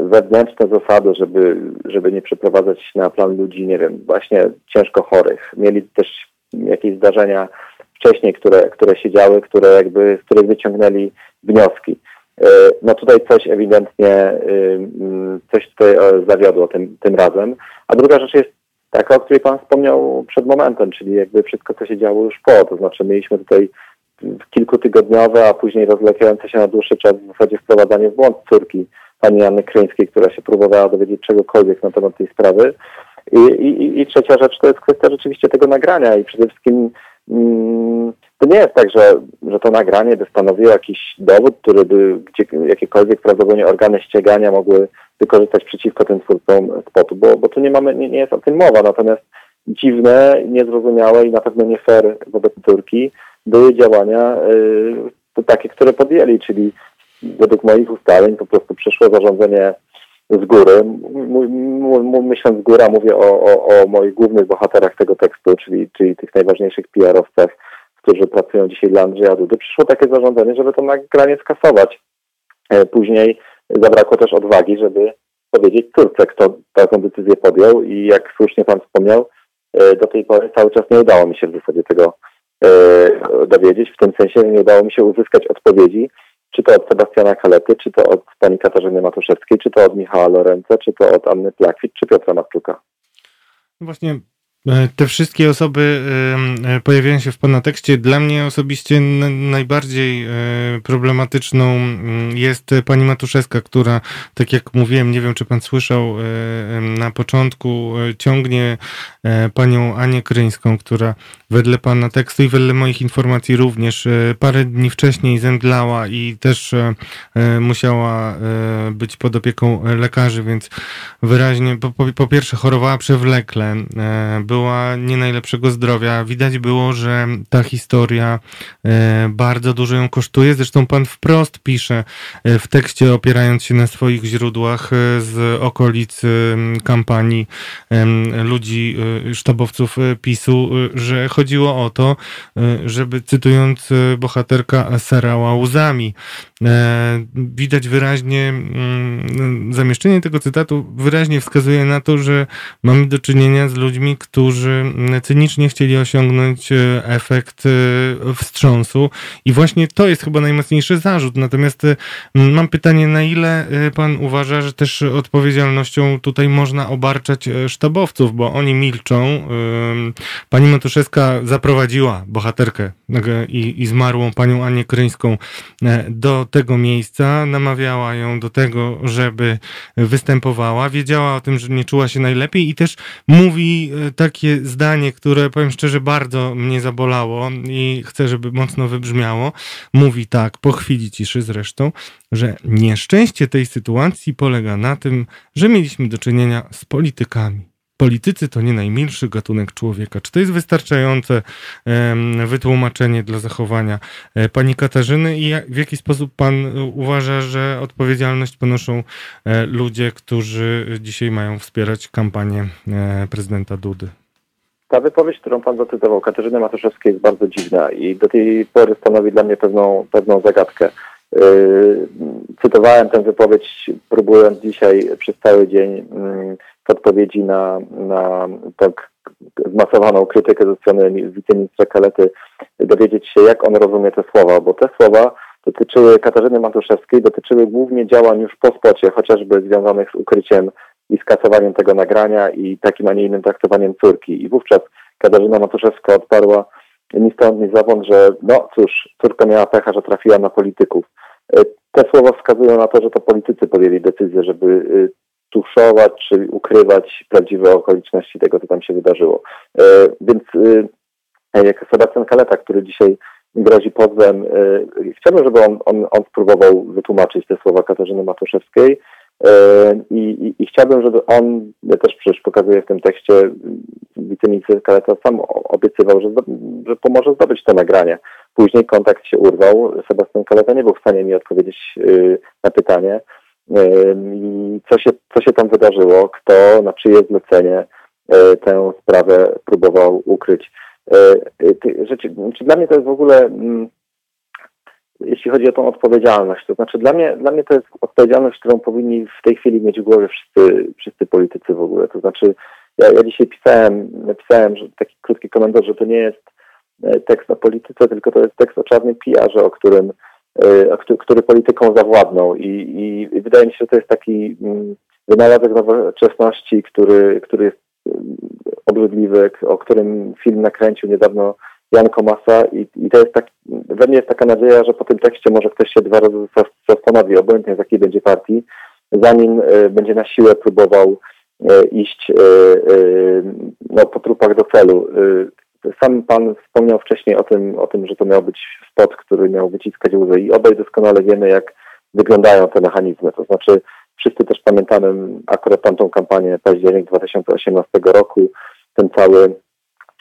wewnętrzne zasady, żeby, żeby nie przeprowadzać na plan ludzi, nie wiem, właśnie ciężko chorych. Mieli też jakieś zdarzenia wcześniej, które, które się działy, które jakby, z których wyciągnęli wnioski. E, no tutaj coś ewidentnie, y, mm, coś tutaj e, zawiodło tym, tym razem. A druga rzecz jest taka, o której Pan wspomniał przed momentem, czyli jakby wszystko, co się działo już po. To znaczy mieliśmy tutaj kilkutygodniowe, a później rozleciające się na dłuższy czas w zasadzie wprowadzanie w błąd córki pani Anny Kryńskiej, która się próbowała dowiedzieć czegokolwiek na temat tej sprawy. I, i, i trzecia rzecz to jest kwestia rzeczywiście tego nagrania i przede wszystkim mm, to nie jest tak, że, że to nagranie by stanowiło jakiś dowód, który by gdzie, jakiekolwiek prawdopodobnie organy ścigania mogły wykorzystać przeciwko tym twórcom spotu, bo, bo tu nie mamy, nie, nie jest o tym mowa. Natomiast dziwne, niezrozumiałe i na pewno nie fair wobec Turki były działania y, takie, które podjęli, czyli według moich ustaleń po prostu przyszło zarządzenie z góry. Myśląc z góra, mówię o, o, o moich głównych bohaterach tego tekstu, czyli, czyli tych najważniejszych PR-owcach, którzy pracują dzisiaj dla Andrzeja Dudy. Przyszło takie zarządzenie, żeby to nagranie skasować. E, później zabrakło też odwagi, żeby powiedzieć córce, kto taką decyzję podjął i jak słusznie Pan wspomniał, e, do tej pory cały czas nie udało mi się w zasadzie tego e, dowiedzieć, w tym sensie nie udało mi się uzyskać odpowiedzi, czy to od Sebastiana Kalety, czy to od pani Katarzyny Matuszewskiej, czy to od Michała Lorenza, czy to od Anny Plakwit, czy Piotra Matruka. Właśnie te wszystkie osoby e, pojawiają się w Pana tekście. Dla mnie osobiście najbardziej e, problematyczną jest pani Matuszewska, która, tak jak mówiłem, nie wiem czy Pan słyszał na początku, ciągnie panią Anię Kryńską, która wedle Pana tekstu i wedle moich informacji również parę dni wcześniej zemdlała i też musiała być pod opieką lekarzy, więc wyraźnie, po, po, po pierwsze chorowała przewlekle, była nie najlepszego zdrowia. Widać było, że ta historia e, bardzo dużo ją kosztuje. Zresztą pan wprost pisze e, w tekście, opierając się na swoich źródłach e, z okolic kampanii ludzi, sztabowców PiSu, że chodziło o to, żeby cytując bohaterka serała łzami. Widać wyraźnie, zamieszczenie tego cytatu wyraźnie wskazuje na to, że mamy do czynienia z ludźmi, którzy którzy cynicznie chcieli osiągnąć e, efekt e, wstrząsu. I właśnie to jest chyba najmocniejszy zarzut. Natomiast e, mam pytanie, na ile pan uważa, że też odpowiedzialnością tutaj można obarczać sztabowców, bo oni milczą. Pani Matuszewska zaprowadziła bohaterkę i, i zmarłą panią Anię Kryńską do tego miejsca, namawiała ją do tego, żeby występowała. Wiedziała o tym, że nie czuła się najlepiej i też mówi tak takie zdanie, które powiem szczerze bardzo mnie zabolało i chcę, żeby mocno wybrzmiało. Mówi tak, po chwili ciszy zresztą, że nieszczęście tej sytuacji polega na tym, że mieliśmy do czynienia z politykami. Politycy to nie najmilszy gatunek człowieka. Czy to jest wystarczające wytłumaczenie dla zachowania e, pani Katarzyny i w jaki sposób pan uważa, że odpowiedzialność ponoszą e, ludzie, którzy dzisiaj mają wspierać kampanię e, prezydenta Dudy? Ta wypowiedź, którą pan zacytował, Katarzyny Matuszewskiej jest bardzo dziwna i do tej pory stanowi dla mnie pewną, pewną zagadkę. Yy, cytowałem tę wypowiedź, próbując dzisiaj przez cały dzień yy, w odpowiedzi na, na tak zmasowaną krytykę ze strony wiceministra Kalety dowiedzieć się, jak on rozumie te słowa, bo te słowa dotyczyły Katarzyny Matuszewskiej, dotyczyły głównie działań już po spocie, chociażby związanych z ukryciem i skasowaniem tego nagrania i takim, a nie innym traktowaniem córki. I wówczas Katarzyna Matuszewska odparła ni stąd, ni zawąd, że no cóż, córka miała pecha, że trafiła na polityków. E, te słowa wskazują na to, że to politycy podjęli decyzję, żeby e, tuszować czy ukrywać prawdziwe okoliczności tego, co tam się wydarzyło. E, więc jak Sebastian Kaleta, który dzisiaj grozi pozwem, chciałbym, żeby on, on, on spróbował wytłumaczyć te słowa Katarzyny Matuszewskiej, i, i, I, chciałbym, żeby on, ja też przecież pokazuję w tym tekście, wiceminister Kaleta sam obiecywał, że, że pomoże zdobyć to nagranie. Później kontakt się urwał. Sebastian Kaleta nie był w stanie mi odpowiedzieć y, na pytanie, y, co się, co się tam wydarzyło, kto na czyje zlecenie y, tę sprawę próbował ukryć. Rzeczy, czy dla mnie to jest w ogóle mm, jeśli chodzi o tą odpowiedzialność. To znaczy dla mnie, dla mnie to jest odpowiedzialność, którą powinni w tej chwili mieć w głowie wszyscy, wszyscy politycy w ogóle. To znaczy ja, ja dzisiaj pisałem, napisałem że taki krótki komentarz, że to nie jest e, tekst o polityce, tylko to jest tekst o czarnym pijarze, o którym e, o który polityką zawładnął I, i, wydaje mi się, że to jest taki mm, wynalazek nowoczesności, który, który jest mm, obrzydliwy, o którym film nakręcił niedawno Jan Komasa i, i to jest tak, we mnie jest taka nadzieja, że po tym tekście może ktoś się dwa razy zastanowi, obojętnie z jakiej będzie partii, zanim y, będzie na siłę próbował y, iść y, no, po trupach do celu. Sam pan wspomniał wcześniej o tym, o tym, że to miał być spot, który miał wyciskać łzy i obaj doskonale wiemy, jak wyglądają te mechanizmy. To znaczy wszyscy też pamiętamy akurat tamtą kampanię październik 2018 roku, ten cały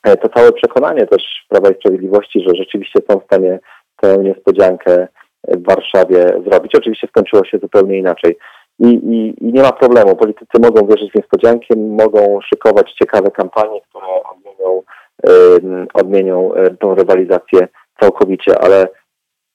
to całe przekonanie też Prawa i Sprawiedliwości, że rzeczywiście są w stanie tę niespodziankę w Warszawie zrobić. Oczywiście skończyło się zupełnie inaczej. I, i, I, nie ma problemu. Politycy mogą wierzyć w niespodzianki, mogą szykować ciekawe kampanie, które odmienią, yy, odmienią tą rywalizację całkowicie, ale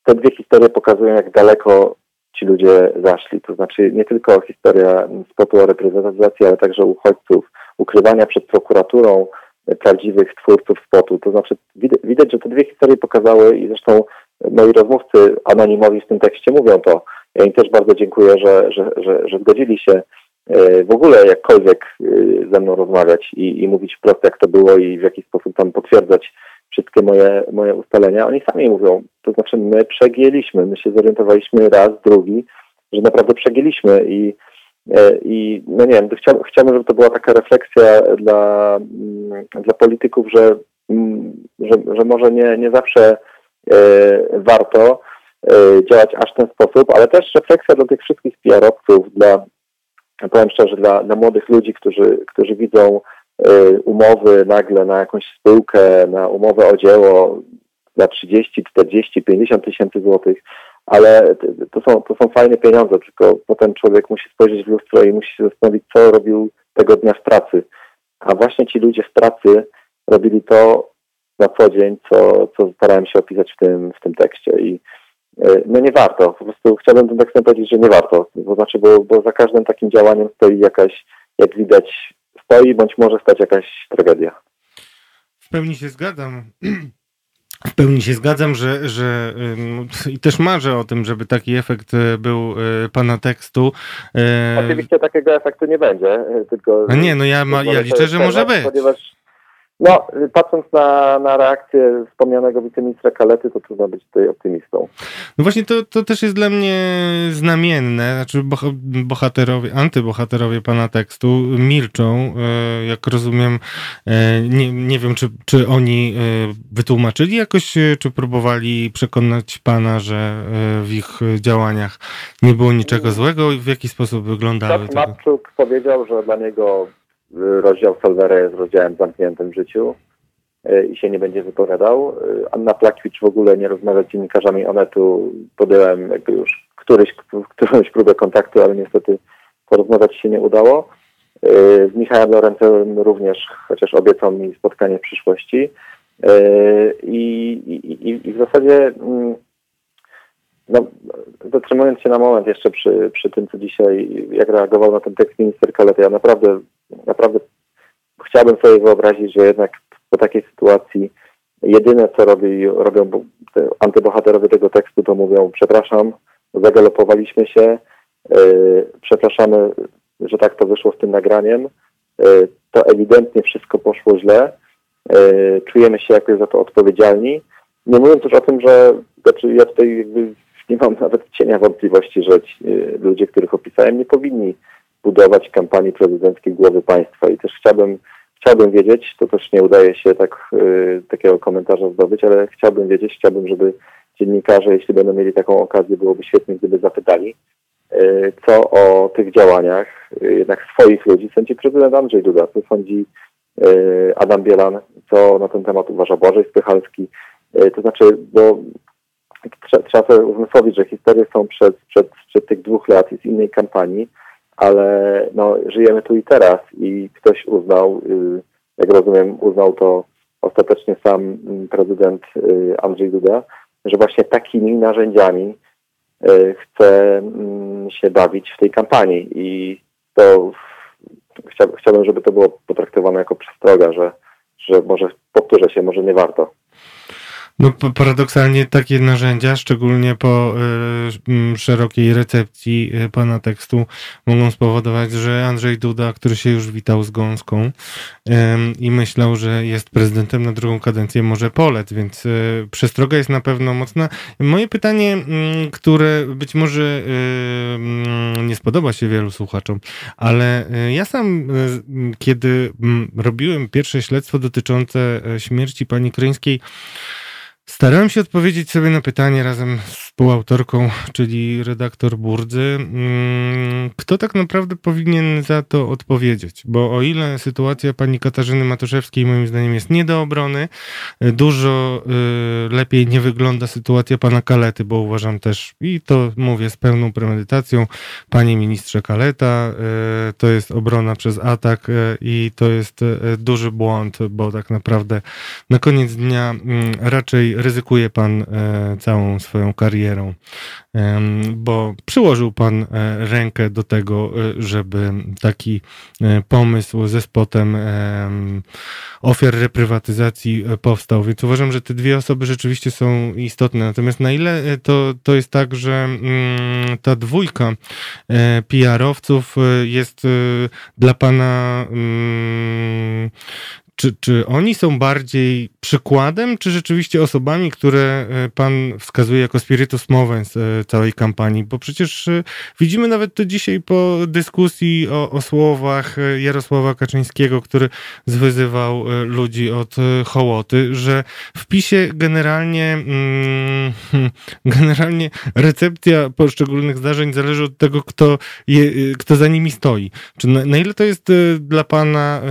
te dwie historie pokazują, jak daleko ci ludzie zaszli. To znaczy nie tylko historia spotu o reprywatyzacji, ale także uchodźców, ukrywania przed prokuraturą prawdziwych twórców spotu. To znaczy widać, że te dwie historie pokazały i zresztą moi rozmówcy anonimowi w tym tekście mówią to. Ja im też bardzo dziękuję, że, że, że, że zgodzili się e, w ogóle jakkolwiek e, ze mną rozmawiać i, i mówić wprost, jak to było i w jaki sposób tam potwierdzać wszystkie moje, moje ustalenia. Oni sami mówią, to znaczy my przegięliśmy, my się zorientowaliśmy raz, drugi, że naprawdę przegięliśmy i, i no nie wiem, chciałbym, chciałbym, żeby to była taka refleksja dla, mm, dla polityków, że, mm, że, że może nie, nie zawsze e, warto e, działać aż w ten sposób, ale też refleksja dla tych wszystkich PR-owców, dla, powiem szczerze, dla, dla młodych ludzi, którzy, którzy widzą umowy nagle na jakąś spółkę, na umowę o dzieło na 30, 40, 50 tysięcy złotych, ale to są, to są fajne pieniądze, tylko potem człowiek musi spojrzeć w lustro i musi się zastanowić, co robił tego dnia w pracy. A właśnie ci ludzie w pracy robili to na co dzień, co, co starałem się opisać w tym, w tym tekście. I y, no nie warto. Po prostu chciałbym tym tekstem powiedzieć, że nie warto. To znaczy, bo, bo za każdym takim działaniem stoi jakaś, jak widać, stoi, bądź może stać jakaś tragedia. W pełni się zgadzam. W pełni się zgadzam, że, że i też marzę o tym, żeby taki efekt e, był e, pana tekstu. E, Oczywiście takiego efektu nie będzie, tylko... Nie, no ja, ma, ja liczę, że może być. Ponieważ no, patrząc na, na reakcję wspomnianego wiceministra Kalety, to trudno być tutaj optymistą. No właśnie to, to też jest dla mnie znamienne, znaczy bohaterowie, antybohaterowie pana tekstu milczą, e, jak rozumiem, e, nie, nie wiem, czy, czy oni e, wytłumaczyli jakoś, czy próbowali przekonać pana, że w ich działaniach nie było niczego złego i w jaki sposób wyglądały. Tak, Matczuk powiedział, że dla niego rozdział Solwera jest rozdziałem zamkniętym w życiu e, i się nie będzie wypowiadał. E, Anna Plakwicz w ogóle nie rozmawia z dziennikarzami Onetu. Podjąłem jakby już któryś, którąś próbę kontaktu, ale niestety porozmawiać się nie udało. Z Michałem Lorencem również, chociaż obiecał mi spotkanie w przyszłości. I, i, i w zasadzie mm, no, zatrzymując się na moment jeszcze przy, przy tym, co dzisiaj, jak reagował na ten tekst minister Kaleta, ja naprawdę naprawdę chciałbym sobie wyobrazić, że jednak po takiej sytuacji jedyne, co robi, robią antybohaterowie tego tekstu, to mówią przepraszam, zagalopowaliśmy się, yy, przepraszamy, że tak to wyszło z tym nagraniem, yy, to ewidentnie wszystko poszło źle, yy, czujemy się jakoś za to odpowiedzialni. Nie mówiąc już o tym, że znaczy ja tutaj nie mam nawet cienia wątpliwości, że ci, ludzie, których opisałem, nie powinni budować kampanii prezydenckiej głowy państwa. I też chciałbym, chciałbym wiedzieć, to też nie udaje się tak, y, takiego komentarza zdobyć, ale chciałbym wiedzieć, chciałbym, żeby dziennikarze, jeśli będą mieli taką okazję, byłoby świetnie, gdyby zapytali, y, co o tych działaniach y, jednak swoich ludzi sądzi prezydent Andrzej Duda, co sądzi Adam Bielan, co na ten temat uważa Błażej Spychalski. To znaczy, bo trzeba sobie uzmysłowić, że historie są przed, przed, przed tych dwóch lat i z innej kampanii, ale no, żyjemy tu i teraz i ktoś uznał, y, jak rozumiem, uznał to ostatecznie sam mm, prezydent y, Andrzej Duda, że właśnie takimi narzędziami y, chce mm, się bawić w tej kampanii i to chciałbym, żeby to było potraktowane jako przestroga, że, że może powtórzę się, może nie warto. No paradoksalnie takie narzędzia, szczególnie po y, szerokiej recepcji y, pana tekstu, mogą spowodować, że Andrzej Duda, który się już witał z Gąską i myślał, że jest prezydentem na drugą kadencję, może polec, więc y, przestroga jest na pewno mocna. Moje pytanie, mm, które być może mm, nie spodoba się wielu słuchaczom, ale ja sam, kiedy mm, robiłem pierwsze śledztwo dotyczące śmierci pani Kryńskiej, Starałem się odpowiedzieć sobie na pytanie razem z współautorką, czyli redaktor Burdzy. Mm, kto tak naprawdę powinien za to odpowiedzieć? Bo o ile sytuacja pani Katarzyny Matuszewskiej moim zdaniem jest nie do obrony, dużo y, lepiej nie wygląda sytuacja pana Kalety, bo uważam też, i to mówię z pełną premedytacją, panie ministrze Kaleta, y, to jest obrona przez atak y, i to jest duży błąd, bo tak naprawdę na koniec dnia mm, raczej ryzykuje pan całą swoją karierą, bo przyłożył pan rękę do tego, żeby taki pomysł ze spotem ofiar reprywatyzacji powstał. Więc uważam, że te dwie osoby rzeczywiście są istotne. Natomiast na ile to, to jest tak, że mm, ta dwójka PR-owców jest dla pana mm, czy, czy oni są bardziej przykładem, czy rzeczywiście osobami, które e, pan wskazuje jako spiritus movens e, całej kampanii? Bo przecież e, widzimy nawet to dzisiaj po dyskusji o, o słowach Jarosława Kaczyńskiego, który zwyzywał ludzi od hołoty, że w PiSie generalnie, mm, generalnie recepcja poszczególnych zdarzeń zależy od tego, kto, je, kto za nimi stoi. Czy na, na ile to jest dla pana,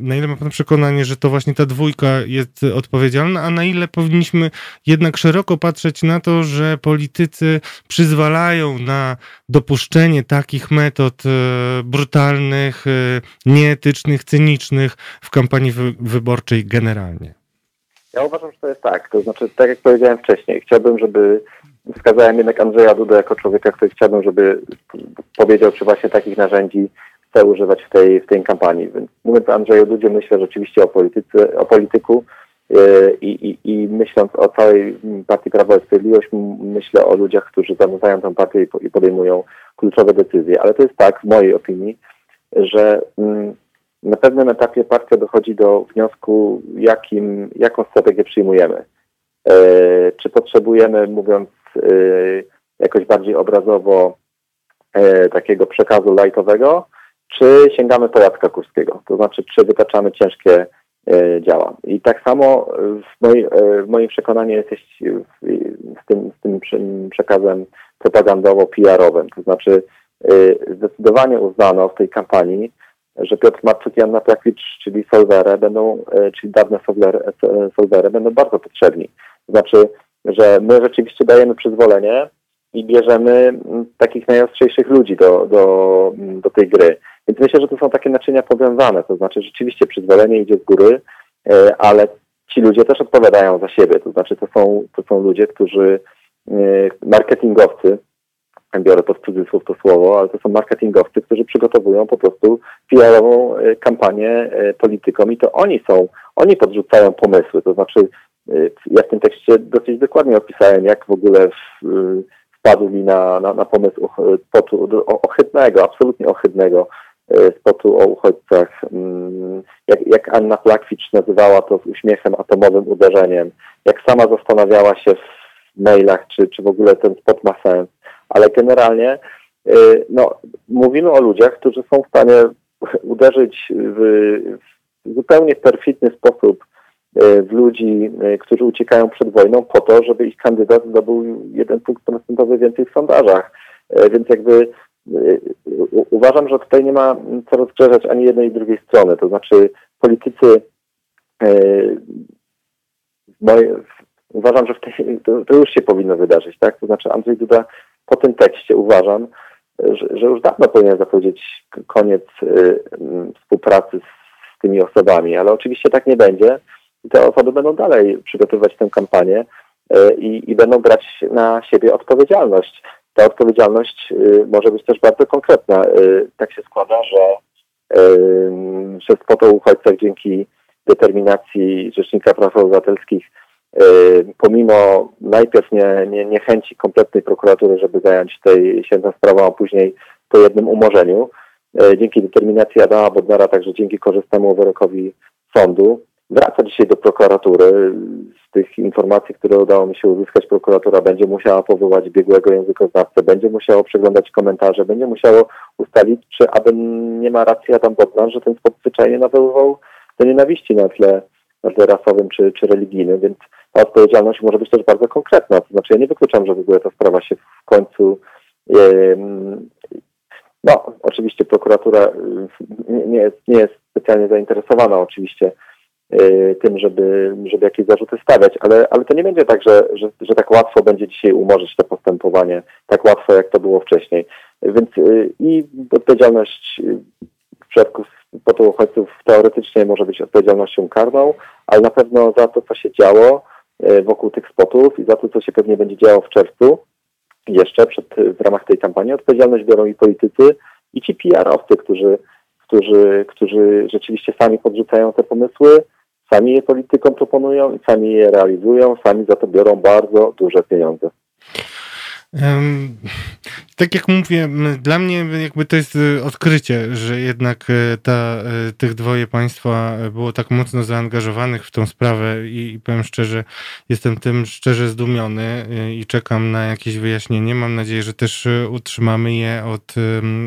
na ile ma pan przekonanie, przekonanie, że to właśnie ta dwójka jest odpowiedzialna, a na ile powinniśmy jednak szeroko patrzeć na to, że politycy przyzwalają na dopuszczenie takich metod e, brutalnych, e, nieetycznych, cynicznych w kampanii wyborczej generalnie? Ja uważam, że to jest tak. To znaczy, tak jak powiedziałem wcześniej, chciałbym, żeby wskazałem jednak Andrzeja Dudę jako człowieka, który chciałbym, żeby powiedział, czy właśnie takich narzędzi chce używać w tej, w tej kampanii. Więc mówiąc o Andrzeju Dudzie, myślę rzeczywiście o, polityce, o polityku e, i, i, i myśląc o całej partii Prawo i Sprawiedliwość, myślę o ludziach, którzy zamykają tę partię i podejmują kluczowe decyzje. Ale to jest tak, w mojej opinii, że mm, na pewnym etapie partia dochodzi do wniosku, jakim, jaką strategię przyjmujemy. E, czy potrzebujemy, mówiąc e, jakoś bardziej obrazowo, takiego przekazu lajtowego, czy sięgamy po Jacka Kurskiego, to znaczy czy wytaczamy ciężkie e, działa. I tak samo w, e, w moim przekonaniu jesteś z tym, z tym przekazem propagandowo-PR-owym, to znaczy e, zdecydowanie uznano w tej kampanii, że Piotr Marczuk i Anna Plakwicz, czyli Solwere, będą, czyli dawne Solwere, będą bardzo potrzebni. To znaczy, że my rzeczywiście dajemy przyzwolenie i bierzemy takich najostrzejszych ludzi do, do, do tej gry. Więc myślę, że to są takie naczynia powiązane, to znaczy rzeczywiście przyzwolenie idzie z góry, e, ale ci ludzie też odpowiadają za siebie, to znaczy to są, to są ludzie, którzy e, marketingowcy, biorę pod cudzysłów to słowo, ale to są marketingowcy, którzy przygotowują po prostu PR-ową e, kampanię politykom i to oni są, oni podrzucają pomysły, to znaczy ja w tym tekście dosyć dokładnie opisałem, jak w ogóle wpadł mi na, na, na pomysł ohydnego, absolutnie ohydnego spotu o uchodźcach, mm, jak, jak Anna Plakwicz nazywała to z uśmiechem atomowym uderzeniem, jak sama zastanawiała się w mailach, czy, czy w ogóle ten spot ma sens, ale generalnie e, no, mówimy o ludziach, którzy są w stanie uderzyć w, w zupełnie perfidny sposób e, w ludzi, którzy uciekają przed wojną po to, żeby ich kandydat zdobył jeden punkt procentowy więcej w sondażach. Więc jakby uważam, że tutaj nie ma co rozgrzeżać ani jednej, ani drugiej strony. To znaczy politycy e, uważam, że tej, to, to, już się powinno wydarzyć, tak? To znaczy Andrzej Duda po tym tekście uważam, że, że już dawno powinien zapowiedzieć koniec y, współpracy z, z tymi osobami, ale oczywiście tak nie będzie i te osoby będą dalej przygotowywać tę kampanię y, i, i będą brać na siebie odpowiedzialność ta odpowiedzialność y, może być też bardzo konkretna. Y, tak się składa, że przez y, po uchodźcach dzięki determinacji Rzecznika Praw Obywatelskich, pomimo najpierw nie, nie, niechęci kompletnej prokuratury, żeby zająć tej się tą sprawą, a później po jednym umorzeniu, dzięki determinacji Adama Bodnara, także dzięki korzystnemu wyrokowi sądu, wraca dzisiaj do prokuratury. Z tych informacji, które udało mi się uzyskać, prokuratura będzie musiała powołać biegłego językoznawcę, będzie musiało przeglądać komentarze, będzie musiało ustalić, czy aby nie ma racji Adam Bodnar, że ten spot zwyczajnie nawoływał do nienawiści na tle, na tle rasowym czy, czy religijnym, więc ta odpowiedzialność może być też bardzo konkretna. To znaczy ja nie wykluczam, że w ogóle ta sprawa się w końcu no, oczywiście prokuratura nie jest, nie jest specjalnie zainteresowana oczywiście tym, żeby, żeby jakieś zarzuty stawiać, ale, ale to nie będzie tak, że, że, że tak łatwo będzie dzisiaj umorzyć to postępowanie, tak łatwo jak to było wcześniej. Więc i odpowiedzialność w przypadku potu uchodźców teoretycznie może być odpowiedzialnością karną, ale na pewno za to, co się działo wokół tych spotów i za to, co się pewnie będzie działo w czerwcu, jeszcze przed, w ramach tej kampanii, odpowiedzialność biorą i politycy, i ci PR-owcy, którzy, którzy, którzy rzeczywiście sami podrzucają te pomysły, sami je politykom proponują i sami je realizują, sami za to biorą bardzo duże pieniądze. Tak jak mówię, dla mnie jakby to jest y, odkrycie, że jednak y, ta, y, tych dwoje państwa było tak mocno zaangażowanych w tą sprawę i, i powiem szczerze, jestem tym szczerze zdumiony i czekam na jakieś wyjaśnienie. Mam nadzieję, że też utrzymamy je od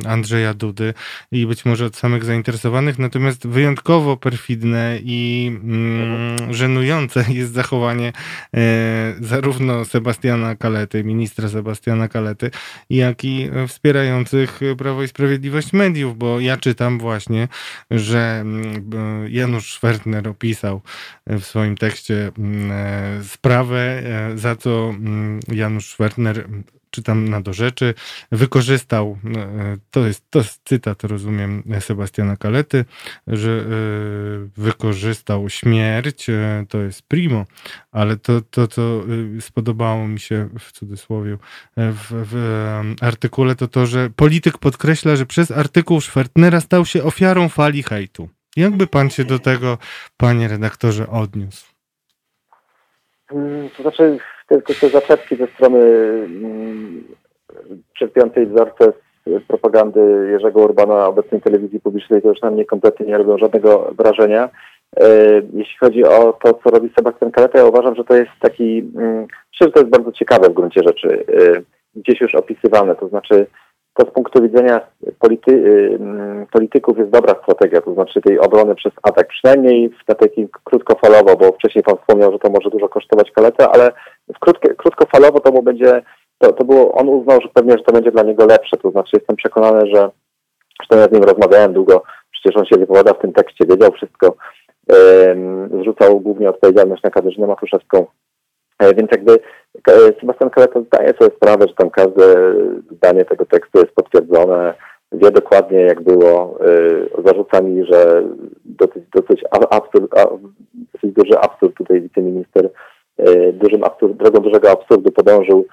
Andrzeja Dudy i być może od samych zainteresowanych. Natomiast wyjątkowo perfidne i mm, żenujące jest zachowanie zarówno Sebastiana Kalety, ministra Sebastiana Kalety, jak i wspierających Prawo i Sprawiedliwość mediów, bo ja czytam właśnie, że mm, Janusz Schwertner opisał w swoim tekście mm, e, sprawę, e, za co mm, Janusz Schwertner czytam na do rzeczy, wykorzystał, e, to jest, to jest cytat, rozumiem, Sebastiana Kalety, że e, wykorzystał śmierć, e, to jest primo, ale to, to co spodobało mi się w cudzysłowie w, w artykule, to to, że polityk podkreśla, że przez artykuł Schwertnera stał się ofiarą fali hejtu. Jakby pan się do tego, panie redaktorze, odniósł? Hmm, to znaczy, tylko te zaczepki ze strony mm, czerpiącej wzorce z propagandy Jerzego Urbana obecnej telewizji publicznej to już na mnie kompletnie nie robią żadnego wrażenia. E, jeśli chodzi o to, co robi Sebastian Kaleta, ja uważam, że to jest taki, mm, myślę, że to jest bardzo ciekawe w gruncie rzeczy, e, gdzieś już opisywane, to znaczy to z punktu widzenia polity, y, mm, polityków jest dobra strategia, to znaczy tej obrony przez atak, przynajmniej w takim krótkofalowo, bo wcześniej Pan wspomniał, że to może dużo kosztować kaletę, ale w krótkie, krótkofalowo to mu będzie, to, to było, on uznał, że pewnie, że to będzie dla niego lepsze, to znaczy jestem przekonany, że, zresztą ja z nim rozmawiałem długo, przecież on się wypowiada w tym tekście, wiedział wszystko, zrzucał głównie odpowiedzialność na Katarzynę Matuszewską, więc jakby e, Sebastian Kaleta zdaje sobie sprawę, że tam każde zdanie tego tekstu jest potwierdzone, wie dokładnie jak było. E, zarzuca mi, że dosyć, dosyć, absurd, dosyć duży absurd tutaj wiceminister dużym absurd, drogą dużego absurdu podążył,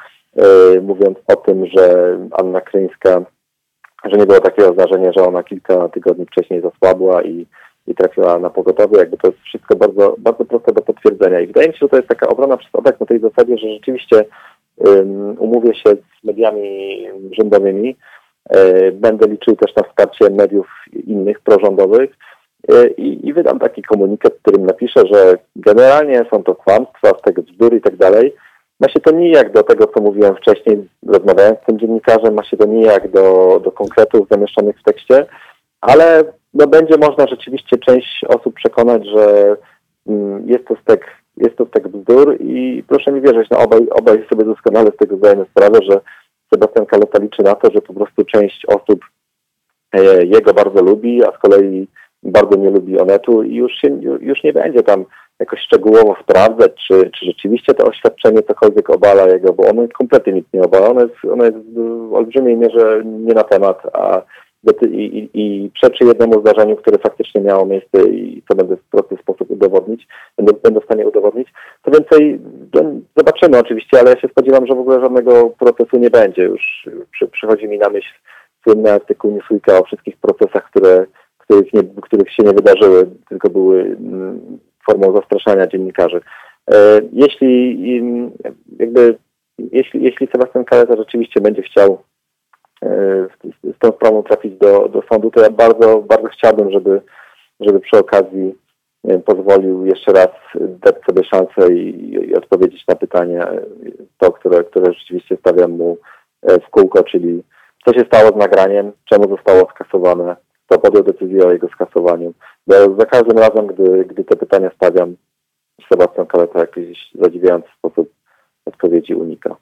mówiąc o tym, że Anna Kryńska, że nie było takiego zdarzenia, że ona kilka tygodni wcześniej zasłabła i i trafiła na pogotowie. Jakby to jest wszystko bardzo, bardzo proste do potwierdzenia. I wydaje mi się, że to jest taka obrona przez obec na tej zasadzie, że rzeczywiście um, umówię się z mediami rządowymi. E, będę liczył też na wsparcie mediów innych prorządowych. E, I, I, wydam taki komunikat, w którym napiszę, że generalnie są to kłamstwa, z tego bzdury i tak dalej. Ma się to nijak do tego, co mówiłem wcześniej, rozmawiając z tym dziennikarzem, ma się to nijak do, do konkretów zamieszczonych w tekście, ale no będzie można rzeczywiście część osób przekonać, że mm, jest to stek, jest to stek bzdur i proszę mi wierzyć, no obaj, obaj sobie doskonale z tego zdajemy sprawę, że Sebastian Kaleta liczy na to, że po prostu część osób e, jego bardzo lubi, a z kolei bardzo nie lubi Onetu i już, się, już nie będzie tam jakoś szczegółowo sprawdzać, czy, czy rzeczywiście to oświadczenie cokolwiek obala jego, bo ono kompletnie nic nie obala. Ono jest, ono jest w olbrzymiej mierze nie na temat, a i, i, przeczy jednemu zdarzeniu, które faktycznie miało miejsce i co będę w prosty sposób udowodnić, będę, będę w stanie udowodnić. Co więcej, no, zobaczymy oczywiście, ale ja się spodziewam, że w ogóle żadnego procesu nie będzie. Już przy, przychodzi mi na myśl słynny artykuł Newsweeka o wszystkich procesach, które, których, nie, których się nie wydarzyły, tylko były mm, formą zastraszania dziennikarzy. E, jeśli jakby jeśli, jeśli Sebastian Kaleta rzeczywiście będzie chciał z tą sprawą trafić do, do sądu, to ja bardzo, bardzo chciałbym, żeby, żeby przy okazji pozwolił jeszcze raz dać sobie szansę i, i, odpowiedzieć na pytanie, to, które, które rzeczywiście stawiam mu e, w kółko, czyli co się stało z nagraniem, czemu zostało skasowane, kto podjął decyzję o jego skasowaniu. Bo za każdym razem, gdy, gdy te pytania stawiam, Sebastian Kaleta jakiś zadziwiający sposób odpowiedzi unika.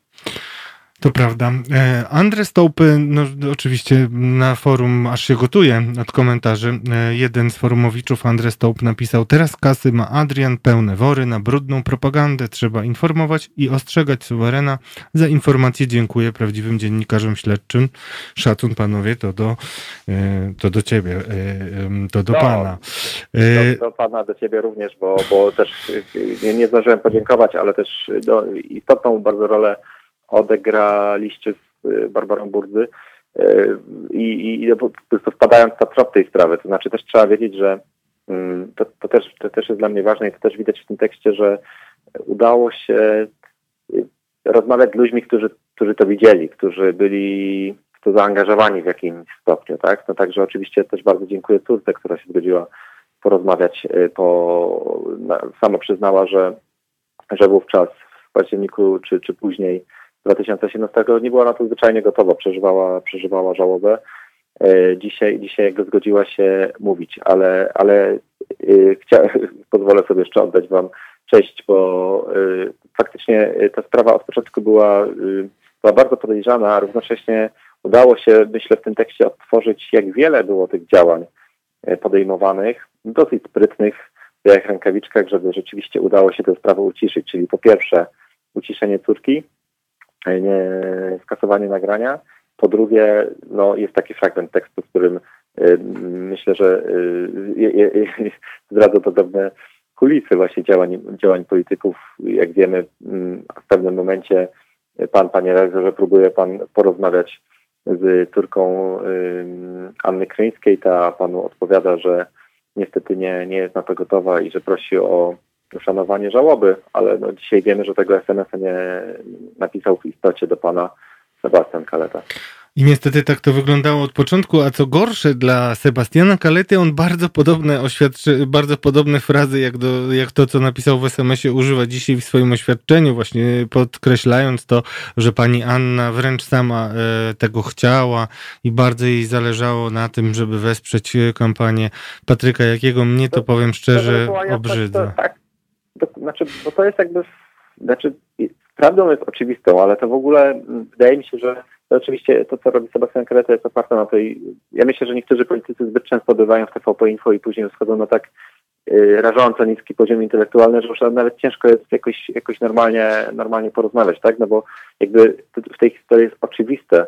To prawda. E, Andrzej Stołpy, no oczywiście na forum aż się gotuje od komentarzy. E, jeden z forumowiczów, Andrzej Stołp, napisał: Teraz kasy ma Adrian, pełne wory na brudną propagandę. Trzeba informować i ostrzegać suwerena. Za informację dziękuję prawdziwym dziennikarzom śledczym. Szacun panowie, to do, e, to do ciebie, to do no, pana. Do, do, pana, do ciebie również, bo, bo też nie, nie zdążyłem podziękować, ale też do, istotną bardzo rolę odegraliście z y, Barbarą Burdzy y, i, i po prostu wpadając na trop tej sprawy. To znaczy też trzeba wiedzieć, że mm, to, to, też, to też jest dla mnie ważne i to też widać w tym tekście, że udało się y, rozmawiać z ludźmi, którzy, którzy to widzieli, którzy byli w to zaangażowani w jakimś stopniu, tak? No także oczywiście też bardzo dziękuję córce, która się zgodziła porozmawiać, po, sama przyznała, że, że wówczas w październiku czy, czy później 2018 nie była na to zwyczajnie gotowa, przeżywała, przeżywała żałobę. E, dzisiaj, dzisiaj jakby zgodziła się mówić, ale, ale yy, chcia, pozwolę sobie jeszcze oddać Wam cześć, bo yy, faktycznie ta sprawa od początku była, była bardzo podejrzana, a równocześnie udało się, myślę, w tym tekście odtworzyć, jak wiele było tych działań podejmowanych, dosyć sprytnych, w jak rękawiczkach, żeby rzeczywiście udało się tę sprawę uciszyć, czyli po pierwsze uciszenie córki, nie, skasowanie nagrania. Po drugie, no, jest taki fragment tekstu, w którym y, myślę, że y, zdradza to pewne kulisy właśnie działań, działań polityków. Jak wiemy, mm, w pewnym momencie pan, panie redaktorze, próbuje pan porozmawiać z córką y, Anny Kryńskiej. Ta panu odpowiada, że niestety nie, nie jest na to gotowa i że prosi o uszanowanie żałoby, ale no dzisiaj wiemy, że tego SMS-a nie napisał w istocie do pana Sebastian Kaleta. I niestety tak to wyglądało od początku, a co gorsze dla Sebastiana Kalety, on bardzo podobne oświadczy, bardzo podobne frazy jak, do, jak to, co napisał w SMS-ie, używa dzisiaj w swoim oświadczeniu, właśnie podkreślając to, że pani Anna wręcz sama e, tego chciała i bardzo jej zależało na tym, żeby wesprzeć kampanię Patryka Jakiego. Mnie to, powiem szczerze, obrzydza. Tak, to, znaczy, bo to jest jakby, znaczy prawdą jest oczywistą, ale to w ogóle mm, wydaje mi się, że to oczywiście to, co robi Sebastian Kreta jest oparte na tej, ja myślę, że niektórzy politycy zbyt często bywają w TVP Info i później schodzą na tak y, rażąco niski poziom intelektualny, że już nawet ciężko jest jakoś, jakoś normalnie, normalnie porozmawiać, tak? No bo jakby w tej historii jest oczywiste,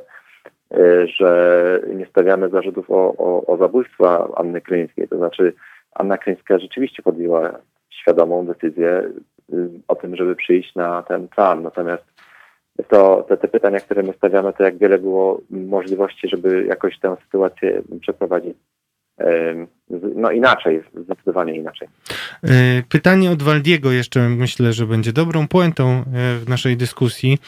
y, że nie stawiamy zarzutów o, o, o zabójstwa Anny Kryńskiej. To znaczy Anna Kryńska rzeczywiście podjęła świadomą decyzję y, o tym, żeby przyjść na ten plan. Natomiast to te, te pytania, które my stawiamy, to jak wiele było możliwości, żeby jakoś tę sytuację przeprowadzić no inaczej, zdecydowanie inaczej. E, pytanie od Waldiego jeszcze myślę, że będzie dobrą puentą e, w naszej dyskusji.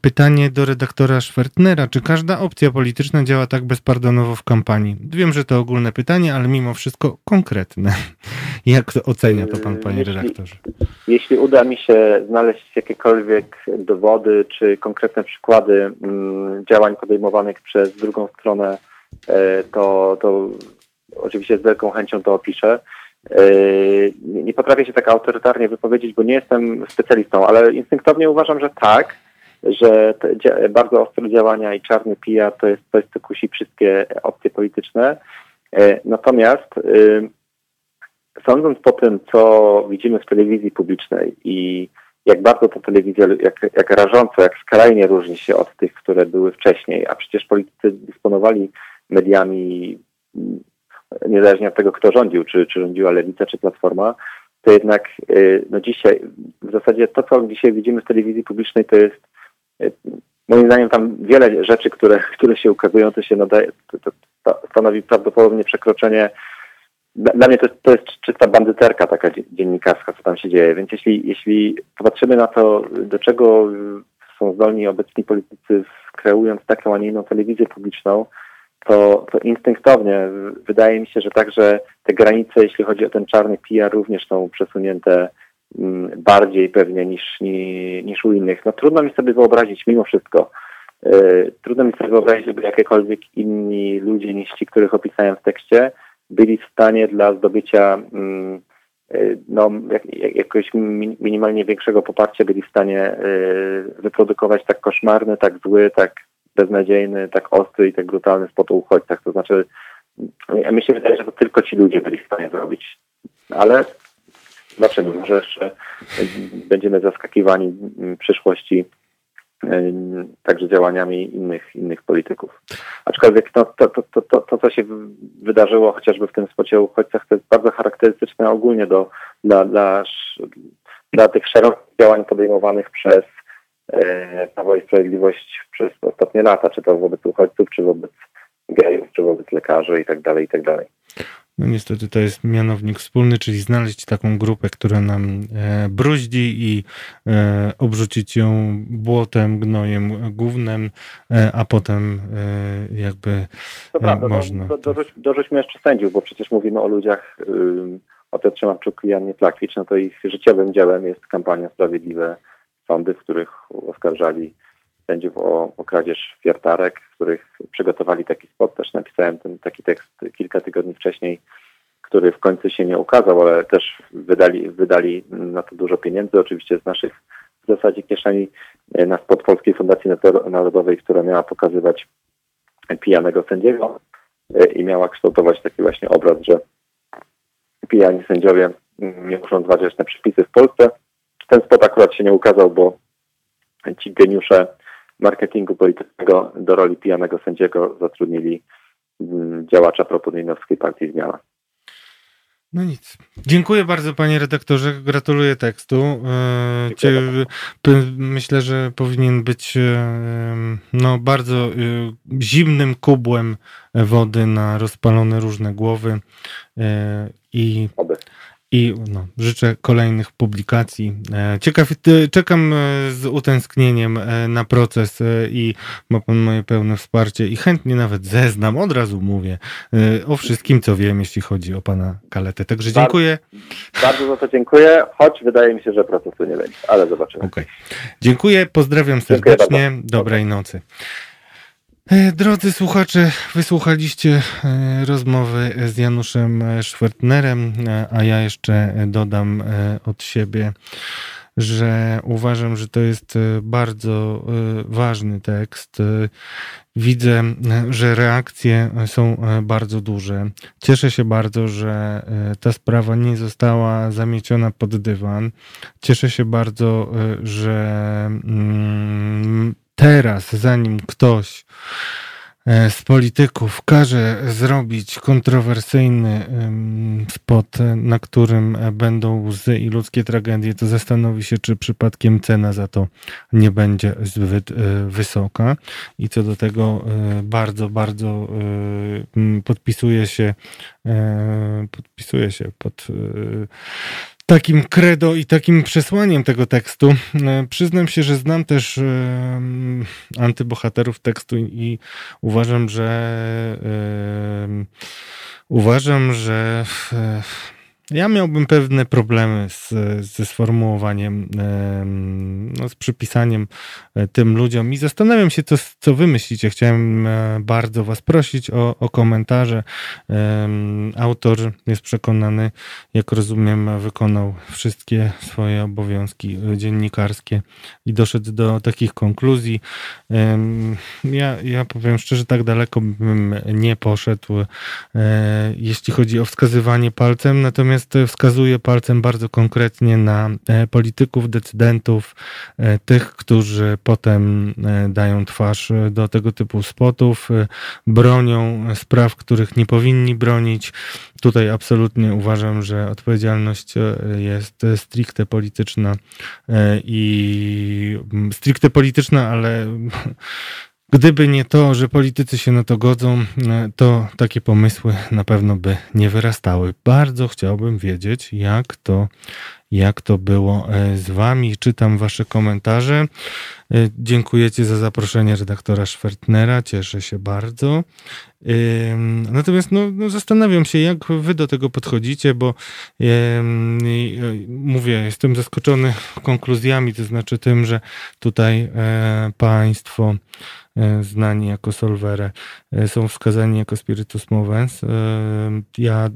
Pytanie do redaktora Schwertnera. Czy każda opcja polityczna działa tak bezpardonowo w kampanii? Wiem, że to ogólne pytanie, ale mimo wszystko konkretne. Jak to ocenia to pan, panie jeśli, redaktorze? Jeśli uda mi się znaleźć jakiekolwiek dowody czy konkretne przykłady mm, działań podejmowanych przez drugą stronę to, to oczywiście z wielką chęcią to opiszę. E, nie potrafię się tak autorytarnie wypowiedzieć, bo nie jestem specjalistą, ale instynktownie uważam, że tak, że bardzo ostre działania i czarny PR to jest coś, co kusi wszystkie opcje polityczne. E, natomiast sądząc po tym, co widzimy w telewizji publicznej i jak bardzo ta telewizja, jak, jak rażąco, jak skrajnie różni się od tych, które były wcześniej, a przecież politycy dysponowali mediami, niezależnie od tego, kto rządził, czy, czy rządziła Lewica, czy Platforma, to jednak y, no dzisiaj, w zasadzie to, co dzisiaj widzimy w telewizji publicznej, to jest y, moim zdaniem tam wiele rzeczy, które, które się ukazują, to się nadaje, to, to, to stanowi prawdopodobnie przekroczenie dla mnie to, to jest czysta bandyterka taka dziennikarska, co tam się dzieje. Więc jeśli, jeśli popatrzymy na to, do czego są zdolni obecni politycy, kreując taką, a nie inną telewizję publiczną, to, to instynktownie wydaje mi się, że także te granice, jeśli chodzi o ten czarny PR, również są przesunięte mm, bardziej pewnie niż, niż u innych. No trudno mi sobie wyobrazić mimo wszystko, yy, trudno mi sobie wyobrazić, żeby jakiekolwiek inni ludzie niż ci, których opisałem w tekście, byli w stanie dla zdobycia no, jak, jakiegoś minimalnie większego poparcia byli w stanie wyprodukować tak koszmarny, tak zły, tak beznadziejny, tak ostry i tak brutalny spot o uchodźcach. To znaczy, ja mi się wydaje, że to tylko ci ludzie byli w stanie zrobić. Ale zobaczymy, może jeszcze będziemy zaskakiwani w przyszłości także działaniami innych, innych polityków. Aczkolwiek to, to, to, to, to, co się wydarzyło chociażby w tym spocie uchodźcach, to jest bardzo charakterystyczne ogólnie do, dla, dla, dla tych szerokich działań podejmowanych przez Prawo i Sprawiedliwość przez ostatnie lata, czy to wobec uchodźców, czy wobec gejów, czy wobec lekarzy i tak dalej, i tak dalej. No niestety to jest mianownik wspólny, czyli znaleźć taką grupę, która nam e, bruździ i e, obrzucić ją błotem, gnojem głównym, e, a potem e, jakby to prawda, można... Do, do, dorzuć, dorzućmy jeszcze sędziów, bo przecież mówimy o ludziach, o Piotrze Mamczuk i Janie Plakwicz, no to ich życiowym dziełem jest kampania Sprawiedliwe Sądy, w których oskarżali sędziów o, o kradzież wiertarek, w których przygotowali taki spot. Też napisałem ten taki tekst kilka tygodni wcześniej, który w końcu się nie ukazał, ale też wydali, wydali na to dużo pieniędzy, oczywiście z naszych w zasadzie kieszeni e, na spot Polskiej Fundacji Narodowej, która miała pokazywać pijanego sędziego e, i miała kształtować taki właśnie obraz, że pijani sędziowie nie muszą zważać na przepisy w Polsce. Ten spot akurat się nie ukazał, bo ci geniusze marketingu politycznego do roli pijanego sędziego zatrudnili mm, działacza propozycyjnowskiej partii Zmiana. No nic. Dziękuję bardzo panie redaktorze, gratuluję tekstu. E, myślę, że powinien być e, no, bardzo e, zimnym kubłem wody na rozpalone różne głowy i Oby i no, życzę kolejnych publikacji. E, ciekaw, czekam e, z utęsknieniem e, na proces i ma pan moje pełne wsparcie i chętnie nawet zeznam, od razu mówię, o wszystkim, co wiem, jeśli chodzi o pana kaletę. Także dziękuję. Bardzo, bardzo za to dziękuję, choć wydaje mi się, że procesu nie będzie, ale zobaczymy. Okay. Dziękuję, pozdrawiam serdecznie, dziękuję dobrej nocy. E, drodzy słuchacze, wysłuchaliście e, rozmowy z Januszem Szwertnerem, e, a ja jeszcze dodam od siebie, że uważam, że to jest bardzo ważny tekst. Widzę, że reakcje są bardzo duże. Cieszę się bardzo, że ta sprawa nie została zamieciona pod dywan. Cieszę się bardzo, że mm, teraz, zanim ktoś e, z polityków każe zrobić kontrowersyjny spot, na którym będą łzy i ludzkie tragedie, to zastanowi się, czy przypadkiem cena za to nie będzie zbyt e, wysoka. I co do tego e, bardzo, bardzo podpisuje się, podpisuje się pod takim credo i takim przesłaniem tego tekstu. E, przyznam się, że znam też e, antybohaterów tekstu i uważam, że e, uważam, że ja miałbym pewne problemy z, ze sformułowaniem, no, z przypisaniem e, tym ludziom i zastanawiam się, co, co wy myślicie. Chciałem e, bardzo was prosić o, o komentarze. Autor jest przekonany, jak rozumiem, wykonał wszystkie swoje obowiązki dziennikarskie i doszedł do takich konkluzji. Ja, ja powiem szczerze, tak daleko bym nie poszedł, e, jeśli chodzi o wskazywanie palcem, natomiast natomiast wskazuje palcem bardzo konkretnie na e, polityków, decydentów, e, tych, którzy potem e, dają twarz do tego typu spotów, bronią spraw, których nie powinni bronić. Tutaj absolutnie uważam, że odpowiedzialność jest stricte polityczna i stricte polityczna, ale Gdyby nie to, że politycy się na to godzą, e, to takie pomysły na pewno by nie wyrastały. Bardzo chciałbym wiedzieć, jak to, jak to było e, z Wami. Czytam Wasze komentarze. E, dziękujecie za zaproszenie redaktora Schwertnera. Cieszę się bardzo. Natomiast no, no, zastanawiam się, jak Wy do tego podchodzicie, bo mówię, jestem zaskoczony konkluzjami, to znaczy tym, że tutaj Państwo znani jako Solvere, są wskazani jako Spiritus Movens. Ja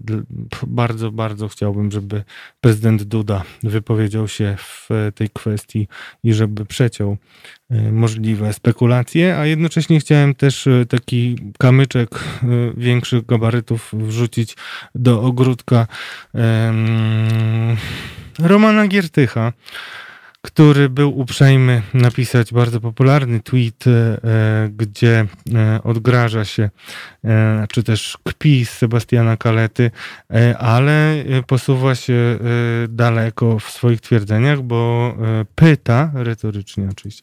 bardzo, bardzo chciałbym, żeby prezydent Duda wypowiedział się w tej kwestii i żeby przeciął możliwe spekulacje, a jednocześnie chciałem też taki kamyczek większych gabarytów wrzucić do ogródka Romana Giertycha, który był uprzejmy napisać bardzo popularny tweet, e, gdzie e, odgraża się, e, czy też kpi z Sebastiana Kalety, ale posuwa się daleko w swoich twierdzeniach, bo pyta, retorycznie oczywiście,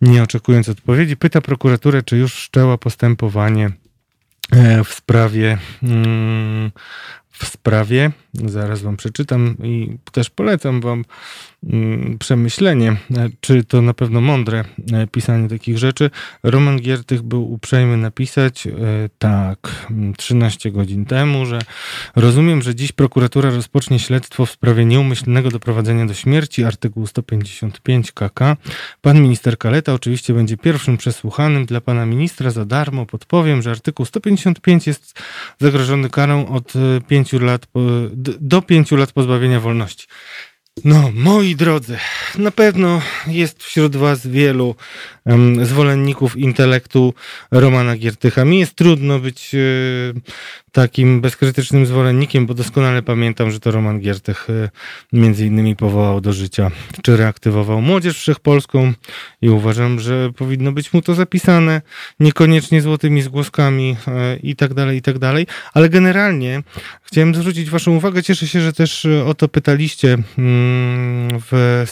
nie oczekując odpowiedzi, pyta prokuraturę, czy już wszczęła postępowanie w sprawie mm, w sprawie. Zaraz wam przeczytam i też polecam wam mm, przemyślenie, e, czy to na pewno mądre e, pisanie takich rzeczy. Roman Giertych był uprzejmy napisać e, tak 13 mm, godzin temu, że rozumiem, że dziś prokuratura rozpocznie śledztwo w sprawie nieumyślnego doprowadzenia do śmierci, artykuł 155 KK. Pan minister Kaleta oczywiście będzie pierwszym przesłuchanym dla pana ministra za darmo. Podpowiem, że artykuł 155 jest zagrożony karą od 5 pięciu lat, do pięciu lat pozbawienia wolności. No, moi drodzy, na pewno jest wśród Was wielu zwolenników intelektu Romana Giertycha. Mi jest trudno być e, takim bezkrytycznym zwolennikiem, bo doskonale pamiętam, że to Roman Giertych e, między innymi powołał do życia, czy reaktywował Młodzież Wszechpolską i uważam, że powinno być mu to zapisane, niekoniecznie złotymi zgłoskami e, i tak dalej, i tak dalej, ale generalnie chciałem zwrócić Waszą uwagę, cieszę się, że też o to pytaliście mm, w,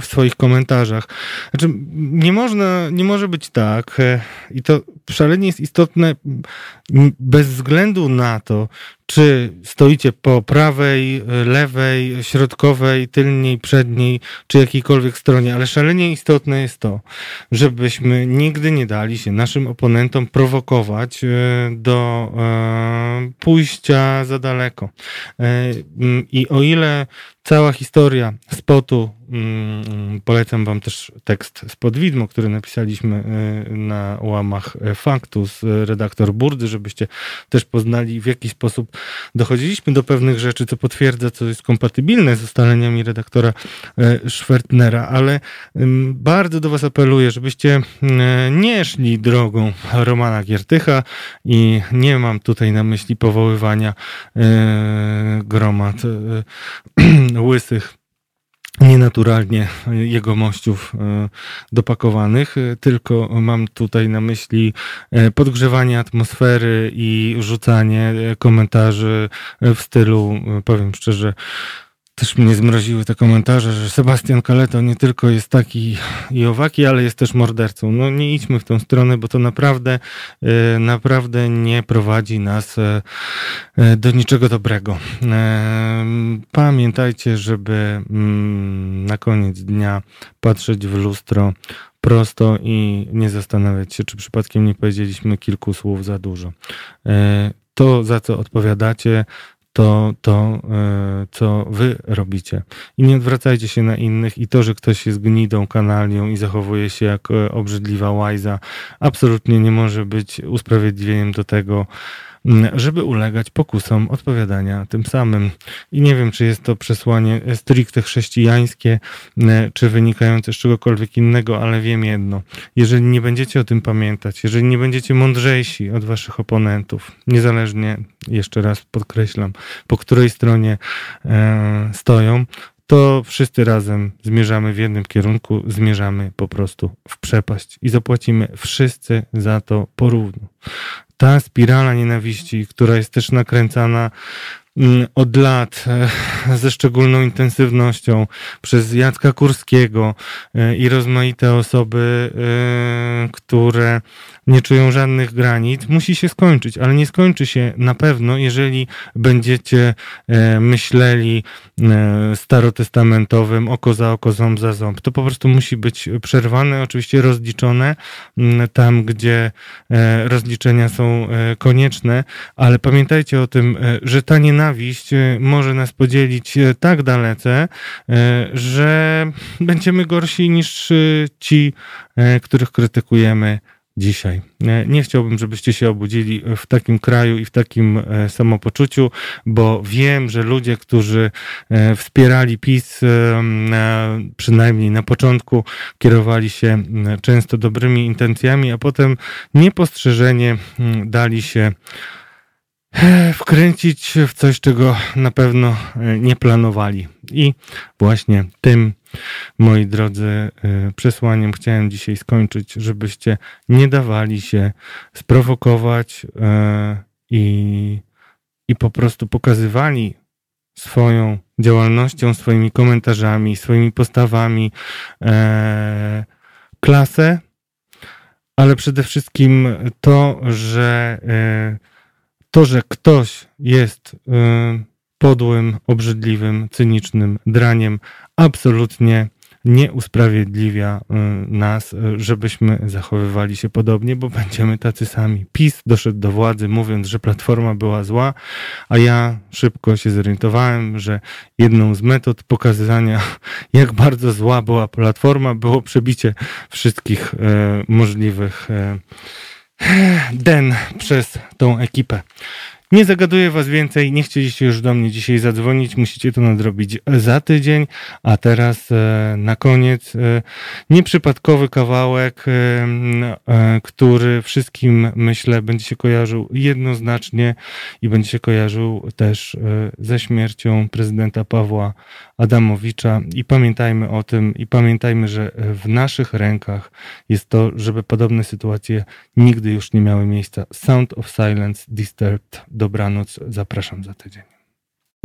w swoich komentarzach. Znaczy, nie można, nie może być tak e, i to szalenie jest istotne bez względu na to, czy stoicie po prawej, lewej, środkowej, tylniej, przedniej, czy jakiejkolwiek stronie, ale szalenie istotne jest to, żebyśmy nigdy nie dali się naszym oponentom prowokować e, do e, pójścia za daleko. E, I o ile cała historia spotu, mm, polecam wam też tekst z Podwidmo, który napisaliśmy na łamach faktu z redaktor Burdy, żebyście też poznali w jaki sposób dochodziliśmy do pewnych rzeczy, co potwierdza, co jest kompatybilne z ustaleniami redaktora e, Schwertnera, ale bardzo do Was apeluję, żebyście nie szli drogą Romana Giertycha i nie mam tutaj na myśli powoływania e, gromad e, łysych nienaturalnie jegomościów e, dopakowanych, e, tylko mam tutaj na myśli e, podgrzewanie atmosfery i rzucanie komentarzy w stylu, powiem szczerze, też mnie zmroziły te komentarze, że Sebastian Kaleto nie tylko jest taki i owaki, ale jest też mordercą. No nie idźmy w tą stronę, bo to naprawdę, e, naprawdę nie prowadzi nas e, e, do niczego dobrego. Pamiętajcie, żeby mm, na koniec dnia patrzeć w lustro prosto i nie zastanawiać się, czy przypadkiem nie powiedzieliśmy kilku słów za dużo. To, za co odpowiadacie, to, to e, co wy robicie. I nie odwracajcie się na innych i to, że ktoś jest gnidą, kanalią i zachowuje się jak e, obrzydliwa łajza, absolutnie nie może być usprawiedliwieniem do tego, żeby ulegać pokusom odpowiadania tym samym. I nie wiem, czy jest to przesłanie stricte chrześcijańskie, czy wynikające z czegokolwiek innego, ale wiem jedno. Jeżeli nie będziecie o tym pamiętać, jeżeli nie będziecie mądrzejsi od waszych oponentów, niezależnie, jeszcze raz podkreślam, po której stronie e, stoją, to wszyscy razem zmierzamy w jednym kierunku, zmierzamy po prostu w przepaść i zapłacimy wszyscy za to porówno ta spirala nienawiści, która jest też nakręcana od lat e, ze szczególną intensywnością przez Jacka Kurskiego e, i rozmaite osoby, e, które nie czują żadnych granic, musi się skończyć, ale nie skończy się na pewno, jeżeli będziecie myśleli starotestamentowym oko za oko, ząb za ząb. To po prostu musi być przerwane, oczywiście rozliczone tam, gdzie rozliczenia są konieczne, ale pamiętajcie o tym, że ta nienawiść może nas podzielić tak dalece, że będziemy gorsi niż ci, których krytykujemy dzisiaj. Nie chciałbym, żebyście się obudzili w takim kraju i w takim samopoczuciu, bo wiem, że ludzie, którzy wspierali PiS, przynajmniej na początku, kierowali się często dobrymi intencjami, a potem niepostrzeżenie dali się wkręcić w coś, czego na pewno e, nie planowali. I właśnie tym, moi drodzy, e, przesłaniem chciałem dzisiaj skończyć, żebyście nie dawali się sprowokować e, i, i po prostu pokazywali swoją działalnością, swoimi komentarzami, swoimi postawami klasę, ale przede wszystkim to, że to, że ktoś jest y, podłym, obrzydliwym, cynicznym draniem, absolutnie nie usprawiedliwia y, nas, y, żebyśmy zachowywali się podobnie, bo będziemy tacy sami. PiS doszedł do władzy mówiąc, że platforma była zła, a ja szybko się zorientowałem, że jedną z metod pokazania, jak bardzo zła była platforma, było przebicie wszystkich możliwych den przez tą ekipę. Nie zagaduję was więcej, nie chcieliście już do mnie dzisiaj zadzwonić, musicie to nadrobić za tydzień, a teraz e, na koniec e, nieprzypadkowy kawałek, e, który wszystkim myślę będzie się kojarzył jednoznacznie i będzie się kojarzył też ze śmiercią prezydenta Pawła Adamowicza i pamiętajmy o tym i pamiętajmy, że w naszych rękach jest to, żeby podobne sytuacje nigdy już nie miały miejsca. Sound of Silence Disturbed. Dobranoc, zapraszam za tydzień.